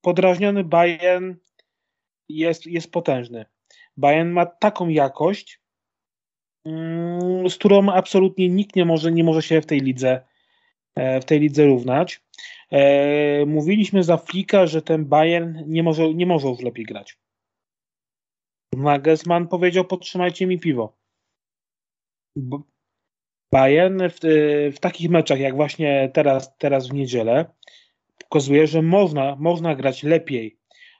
Podrażniony Bayern jest, jest potężny. Bayern ma taką jakość, mm, z którą absolutnie nikt nie może, nie może się w tej lidze e, w tej lidze równać. E, mówiliśmy za Flika, że ten Bayern nie może, nie może już lepiej grać. Nagelsmann powiedział podtrzymajcie mi piwo. Bayern w, w, takich meczach jak właśnie teraz, teraz w niedzielę pokazuje, że można, można grać lepiej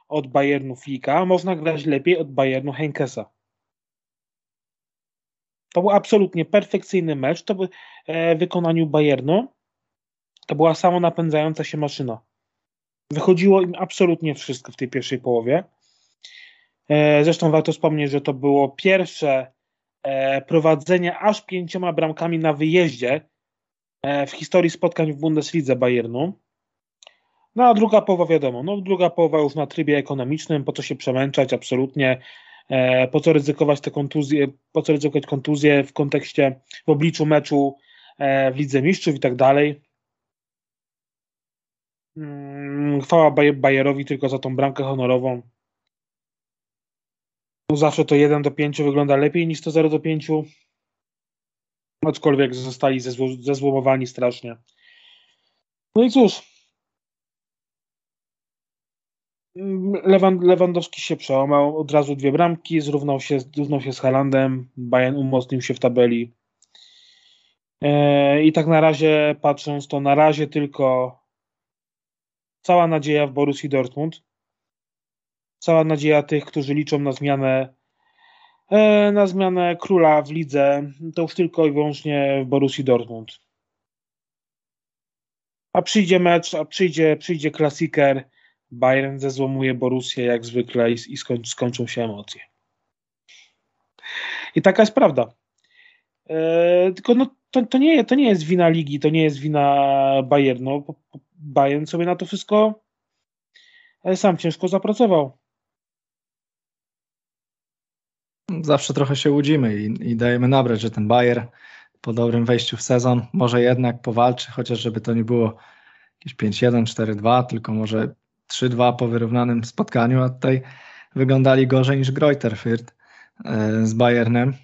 od Bayernu Flika, można grać lepiej od Bayernu Henkesa. To był absolutnie perfekcyjny mecz. To e, w wykonaniu Bayernu. To była samo napędzająca się maszyna. Wychodziło im absolutnie wszystko w tej pierwszej połowie. E, zresztą warto wspomnieć, że to było pierwsze e, prowadzenie aż pięcioma bramkami na wyjeździe w historii spotkań w Bundeslidze Bayernu. No a druga połowa wiadomo, no druga połowa już na trybie ekonomicznym, po co się przemęczać, absolutnie, e, po co ryzykować te kontuzje, po co ryzykować kontuzje w kontekście, w obliczu meczu e, w Lidze Mistrzów i tak dalej. Mm, chwała Bayerowi tylko za tą bramkę honorową. No zawsze to 1 do 5 wygląda lepiej niż to 0 do 5. Aczkolwiek zostali zezłomowani strasznie. No i cóż, Lewandowski się przełamał, od razu dwie bramki, zrównał się, zrównał się z Halandem, Bayern umocnił się w tabeli. E, I tak na razie, patrząc, to na razie tylko cała nadzieja w Borussii Dortmund. Cała nadzieja tych, którzy liczą na zmianę e, na zmianę króla w lidze, to już tylko i wyłącznie w Borussii Dortmund. A przyjdzie mecz, a przyjdzie, przyjdzie klasiker, Bayern zezłomuje Borussię jak zwykle i, i skoń, skończą się emocje. I taka jest prawda. E, tylko no, to, to, nie, to nie jest wina ligi, to nie jest wina Bayernu. Bayern sobie na to wszystko e, sam ciężko zapracował. Zawsze trochę się łudzimy i, i dajemy nabrać, że ten Bayer po dobrym wejściu w sezon może jednak powalczy, chociaż żeby to nie było jakieś 5-1, 4-2, tylko może 3-2 po wyrównanym spotkaniu, a tutaj wyglądali gorzej niż Greuter Fürth e, z Bayernem.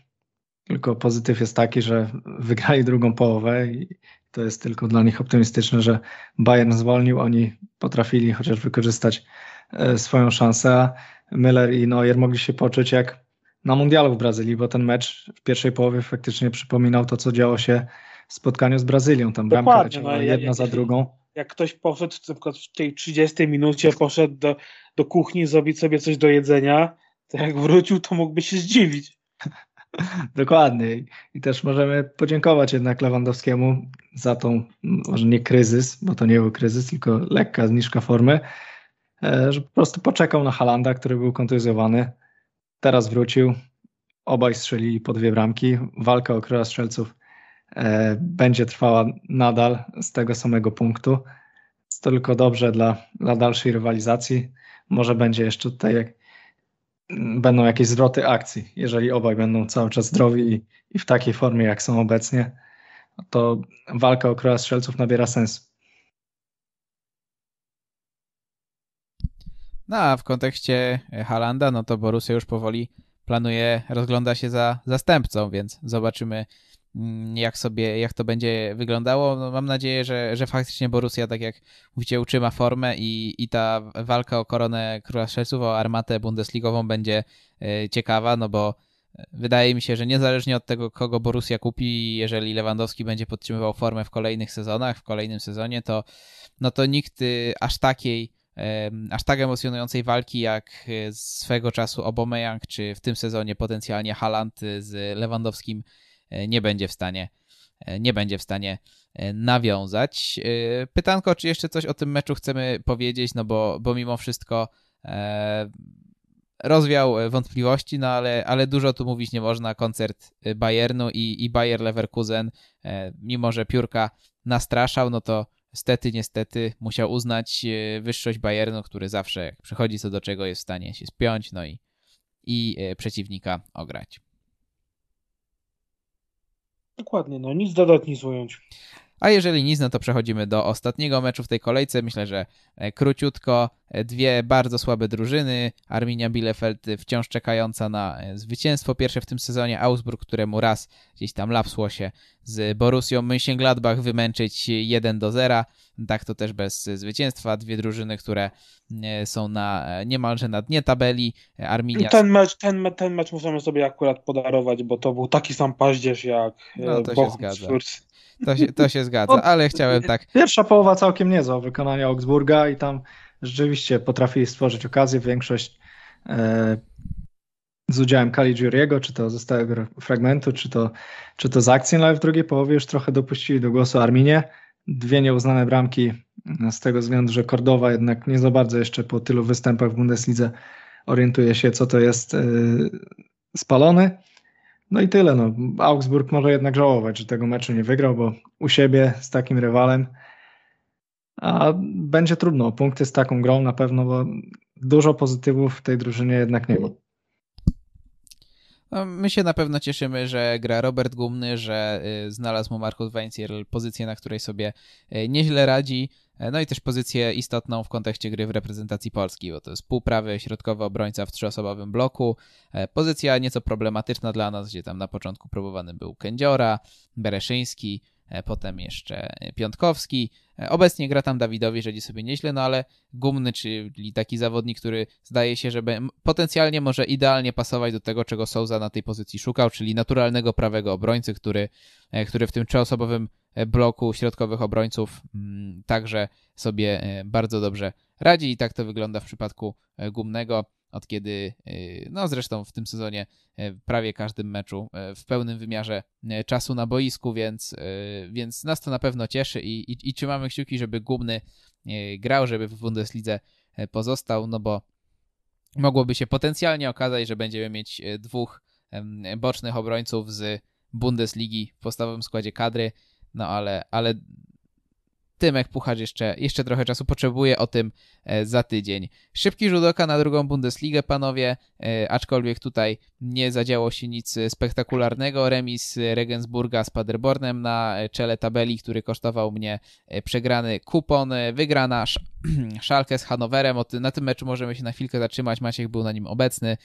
Tylko pozytyw jest taki, że wygrali drugą połowę i to jest tylko dla nich optymistyczne, że Bayern zwolnił, oni potrafili chociaż wykorzystać e, swoją szansę, a Müller i Neuer mogli się poczuć jak na mundialu w Brazylii, bo ten mecz w pierwszej połowie faktycznie przypominał to, co działo się w spotkaniu z Brazylią. Tam bramka leciała no, jedna za drugą jak ktoś poszedł na przykład w tej 30 minucie, poszedł do, do kuchni zrobić sobie coś do jedzenia, to jak wrócił, to mógłby się zdziwić. Dokładnie. I też możemy podziękować jednak Lewandowskiemu za tą, może nie kryzys, bo to nie był kryzys, tylko lekka zniżka formy, e, że po prostu poczekał na Halanda, który był kontuzjowany. Teraz wrócił. Obaj strzelili po dwie bramki. Walka o króla strzelców E, będzie trwała nadal z tego samego punktu. To tylko dobrze dla, dla dalszej rywalizacji. Może będzie jeszcze tutaj jak, będą jakieś zwroty akcji. Jeżeli obaj będą cały czas zdrowi i, i w takiej formie, jak są obecnie, to walka o króla strzelców nabiera sensu. No a w kontekście Halanda, no to Borussia już powoli planuje, rozgląda się za zastępcą, więc zobaczymy Mm, jak sobie, jak to będzie wyglądało. No, mam nadzieję, że, że faktycznie Borussia, tak jak mówicie, utrzyma formę i, i ta walka o koronę Króla Strzelców, o armatę bundesligową będzie e, ciekawa, no bo e, wydaje mi się, że niezależnie od tego, kogo Borussia kupi, jeżeli Lewandowski będzie podtrzymywał formę w kolejnych sezonach, w kolejnym sezonie, to, no to nikt aż takiej aż tak emocjonującej walki jak e, swego czasu Aubameyang, czy w tym sezonie potencjalnie Haaland z Lewandowskim E, nie będzie w stanie e, nie będzie w stanie nawiązać. Pytanko, czy jeszcze coś o tym meczu chcemy powiedzieć, no bo, bo mimo wszystko rozwiał wątpliwości, no ale, ale dużo tu mówić nie można. Koncert Bayernu i, i Bayer Leverkusen, mimo że piórka nastraszał, no to stety, niestety musiał uznać wyższość Bayernu, który zawsze jak przychodzi co do czego jest w stanie się spiąć, no i, i przeciwnika ograć. Dokładnie, no nic dodać, nic ująć. A jeżeli nic, no to przechodzimy do ostatniego meczu w tej kolejce. Myślę, że e, króciutko. E, dwie bardzo słabe drużyny. Arminia Bielefeld wciąż czekająca na e, zwycięstwo pierwsze w tym sezonie. Augsburg, któremu raz gdzieś tam lapsło się z Borussią Mönchengladbach wymęczyć 1 do 0. Tak to też bez zwycięstwa. Dwie drużyny, które są na niemalże na dnie tabeli. Arminia... Ten mecz, ten, ten mecz możemy sobie akurat podarować, bo to był taki sam paździerz jak no, to się zgadza. To się, to się zgadza, no, ale chciałem tak. Pierwsza połowa całkiem niezła wykonania Augsburga i tam rzeczywiście potrafili stworzyć okazję. Większość e, z udziałem Caligiuriego, czy to ze stałego fragmentu, czy to, czy to z akcji, no ale w drugiej połowie już trochę dopuścili do głosu Arminie. Dwie nieuznane bramki z tego względu, że Kordowa jednak nie za bardzo jeszcze po tylu występach w Bundeslidze orientuje się, co to jest e, spalony. No i tyle. No. Augsburg może jednak żałować, że tego meczu nie wygrał, bo u siebie z takim rywalem a będzie trudno. Punkty z taką grą na pewno, bo dużo pozytywów w tej drużynie jednak nie ma. No, my się na pewno cieszymy, że gra Robert Gumny, że y, znalazł mu Markus Weinzierl pozycję, na której sobie y, nieźle radzi. E, no i też pozycję istotną w kontekście gry w reprezentacji Polski, bo to jest półprawy środkowy obrońca w trzyosobowym bloku. E, pozycja nieco problematyczna dla nas, gdzie tam na początku próbowany był Kędziora, Bereszyński, e, potem jeszcze Piątkowski. Obecnie gra tam Dawidowi, radzi sobie nieźle, no ale Gumny, czyli taki zawodnik, który zdaje się, że potencjalnie może idealnie pasować do tego, czego Souza na tej pozycji szukał, czyli naturalnego prawego obrońcy, który, który w tym trzyosobowym bloku środkowych obrońców mm, także sobie e, bardzo dobrze radzi i tak to wygląda w przypadku e, Gumnego, od kiedy, e, no zresztą w tym sezonie prawie każdym meczu w pełnym wymiarze czasu na boisku, więc, więc nas to na pewno cieszy i, i, i trzymamy kciuki, żeby Gumny grał, żeby w Bundeslidze pozostał, no bo mogłoby się potencjalnie okazać, że będziemy mieć dwóch bocznych obrońców z Bundesligi w podstawowym składzie kadry, no ale, ale Tymek Puchacz jeszcze, jeszcze trochę czasu potrzebuje, o tym e, za tydzień. Szybki rzut oka na drugą Bundesligę, panowie, e, aczkolwiek tutaj nie zadziało się nic spektakularnego. Remis Regensburga z Paderbornem na czele tabeli, który kosztował mnie e, przegrany kupon. Wygrana Szalkę z Hanowerem. Na tym meczu możemy się na chwilkę zatrzymać. Maciek był na nim obecny.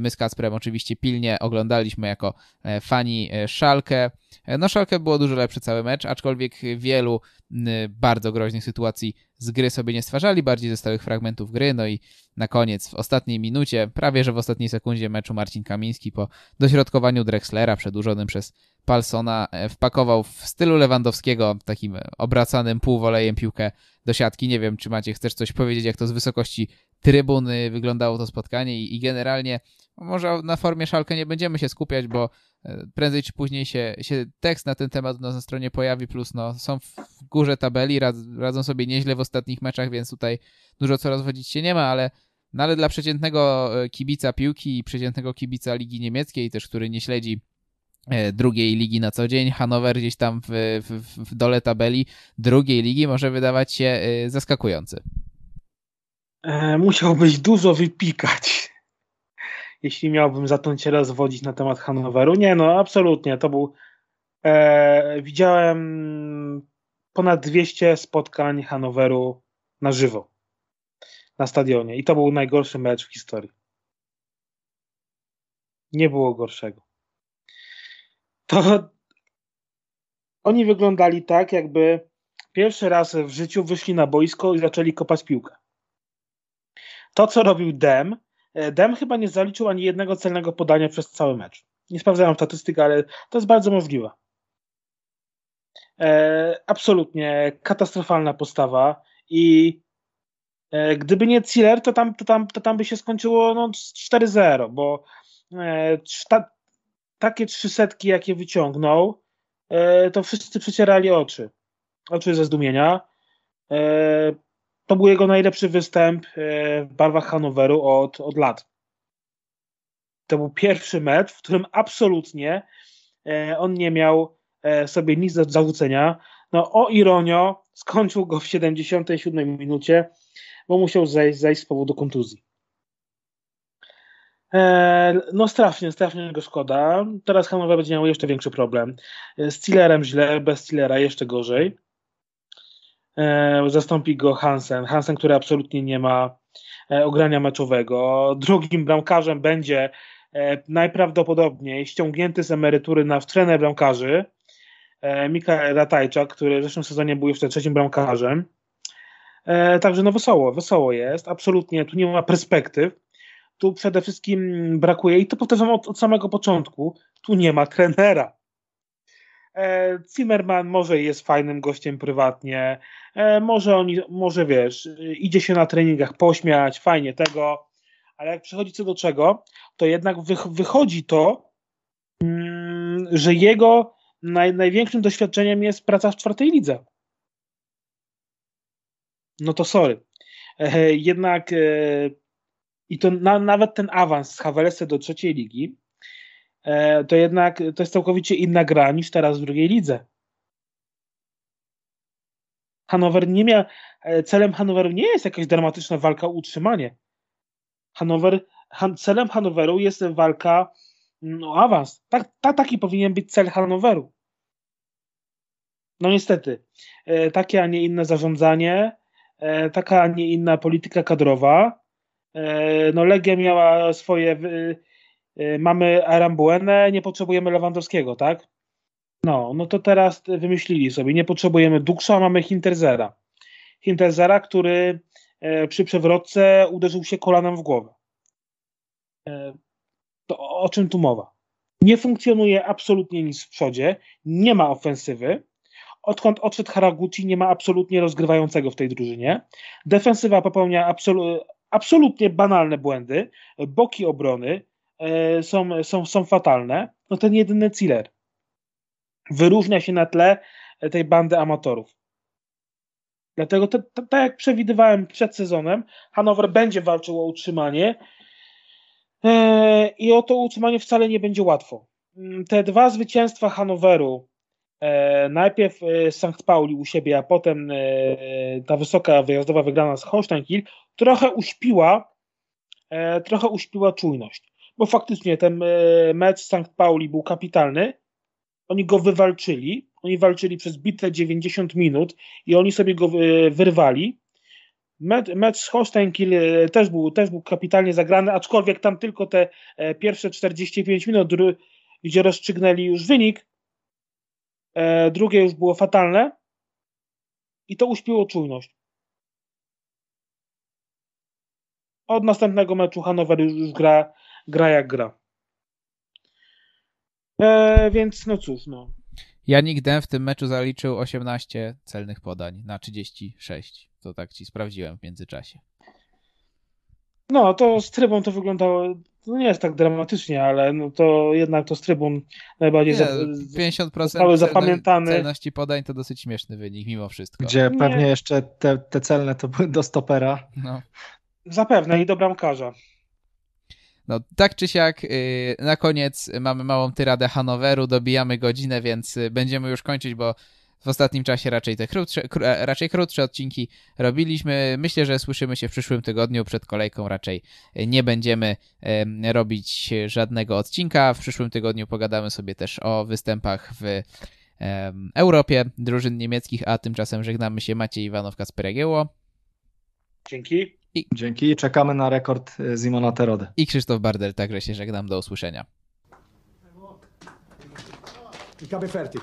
My z Kacprem oczywiście pilnie oglądaliśmy jako fani Szalkę. No Szalkę było dużo lepszy cały mecz, aczkolwiek wielu bardzo groźnych sytuacji z gry sobie nie stwarzali, bardziej ze stałych fragmentów gry. No i na koniec, w ostatniej minucie, prawie że w ostatniej sekundzie meczu Marcin Kamiński po dośrodkowaniu Drexlera przedłużonym przez Palsona e, wpakował w stylu Lewandowskiego takim obracanym półwolejem piłkę do siatki. Nie wiem, czy macie, chcesz coś powiedzieć, jak to z wysokości trybuny wyglądało to spotkanie i, i generalnie może na formie szalkę nie będziemy się skupiać, bo e, prędzej czy później się, się tekst na ten temat na stronie pojawi, plus no, są w górze tabeli, rad, radzą sobie nieźle w ostatnich meczach, więc tutaj dużo co rozwodzić się nie ma, ale, no, ale dla przeciętnego e, kibica piłki i przeciętnego kibica Ligi Niemieckiej też, który nie śledzi e, drugiej ligi na co dzień. Hanower gdzieś tam w, w, w dole tabeli drugiej ligi może wydawać się zaskakujący. Musiałbyś dużo wypikać jeśli miałbym zacząć się rozwodzić na temat Hanoweru. Nie, no absolutnie, to był e, widziałem ponad 200 spotkań Hanoweru na żywo na stadionie i to był najgorszy mecz w historii. Nie było gorszego. To oni wyglądali tak, jakby pierwszy raz w życiu wyszli na boisko i zaczęli kopać piłkę. To, co robił Dem, E, Dem chyba nie zaliczył ani jednego celnego podania przez cały mecz. Nie sprawdzałem statystyk, ale to jest bardzo możliwe. E, absolutnie katastrofalna postawa i e, gdyby nie Ciller, to tam, to tam, to tam by się skończyło no, 4-0, bo e, ta, takie trzy setki, jakie wyciągnął, e, to wszyscy przecierali oczy. Oczy ze zdumienia. To był jego najlepszy występ e, w barwach Hanoweru od, od lat. To był pierwszy mecz, w którym absolutnie e, on nie miał e, sobie nic do zarzucenia. No o ironio, skończył go w 77 minucie, bo musiał zejść, zejść z powodu kontuzji. No strasznie, strasznie go szkoda. Teraz Hanower będzie miał jeszcze większy problem. Z Tillerem źle, bez Tillera jeszcze gorzej. E, zastąpi go Hansen. Hansen, który absolutnie nie ma e, ogrania meczowego. Drugim bramkarzem będzie najprawdopodobniej ściągnięty z emerytury na trener bramkarzy Mikael Ratajczak, który w zeszłym sezonie był jeszcze trzecim bramkarzem. Także no wesoło, wesoło jest. Absolutnie tu nie ma perspektyw tu przede wszystkim brakuje, i to powtarzam od, od samego początku, tu nie ma trenera. E, Zimmerman może jest fajnym gościem prywatnie, e, może oni, może wiesz, idzie się na treningach pośmiać, fajnie tego, ale jak przychodzi co do czego, to jednak wychodzi to, mm, że jego naj, największym doświadczeniem jest praca w czwartej lidze. No to sorry. E, jednak i to na, nawet ten awans z Havertza do trzeciej ligi, to jednak to jest całkowicie inna gra niż teraz w drugiej lidze. Hanower nie miał, e, celem Hanoweru nie jest jakaś dramatyczna walka o utrzymanie. Hanower, han, celem Hanoweru jest walka no, awans. Tak, tak, taki powinien być cel Hanoweru. No niestety, e, takie, a nie inne zarządzanie, taka, a nie inna polityka kadrowa, E, no Legia miała swoje, e, mamy Arambuenę, nie potrzebujemy Lewandowskiego, tak? No, no to teraz wymyślili sobie, nie potrzebujemy Duksza, mamy Hinterzera. Hinterzera, który e, przy przewrotce uderzył się kolanem w głowę. To o czym tu mowa? Nie funkcjonuje absolutnie nic w przodzie, nie ma ofensywy. Odkąd odszedł Haraguchi, nie ma absolutnie rozgrywającego w tej drużynie. Defensywa popełnia absolutnie absolutnie banalne błędy, boki obrony e, są, są, są fatalne, no ten jedyny Ciller wyróżnia się na tle tej bandy amatorów. Dlatego, tak jak przewidywałem przed sezonem, Hanower będzie walczył o utrzymanie e, i o to utrzymanie wcale nie będzie łatwo. Te dwa zwycięstwa Hanoweru E, najpierw e, St. Pauli u siebie, a potem e, ta wysoka wyjazdowa wygrana z Holstein Kiel trochę uśpiła trochę uśpiła czujność. Bo faktycznie ten mecz St. Pauli był kapitalny. Oni go wywalczyli. Oni walczyli przez bitwę 90 minut i oni sobie go wyrwali. Mecz, mecz z Holstein Kiel też był, też był kapitalnie zagrany, aczkolwiek tam tylko te pierwsze 45 minut, gdzie rozstrzygnęli już wynik, E, drugie już było fatalne i to uśpiło czujność. Od następnego meczu Hanower już, już gra, gra jak gra. E, więc no cóż, no. Janik Dem w tym meczu zaliczył 18 celnych podań na 36. To tak ci sprawdziłem w międzyczasie. No, to z trybą to wyglądało no nie jest tak dramatycznie, ale no to jednak to z trybun najbardziej nie, za, 50% zapamiętany. celności podań to dosyć śmieszny wynik mimo wszystko. Gdzie nie. pewnie jeszcze te, te celne to były do stopera. No. Zapewne i do bramkarza. No, tak czy siak, yy, na koniec mamy małą tyradę Hanoweru, dobijamy godzinę, więc y, będziemy już kończyć, bo w ostatnim czasie raczej te krótsze, e, raczej krótsze odcinki robiliśmy. Myślę, że słyszymy się w przyszłym tygodniu. Przed kolejką raczej nie będziemy robić żadnego odcinka. W przyszłym tygodniu pogadamy sobie też o występach w Europie drużyn niemieckich, a tymczasem żegnamy się Maciej Iwanow, Kasper Dzięki. I... Dzięki. Czekamy na rekord e, Zimona Terode. I Krzysztof Bardel, także się żegnam. Do usłyszenia. Ich habe fertig.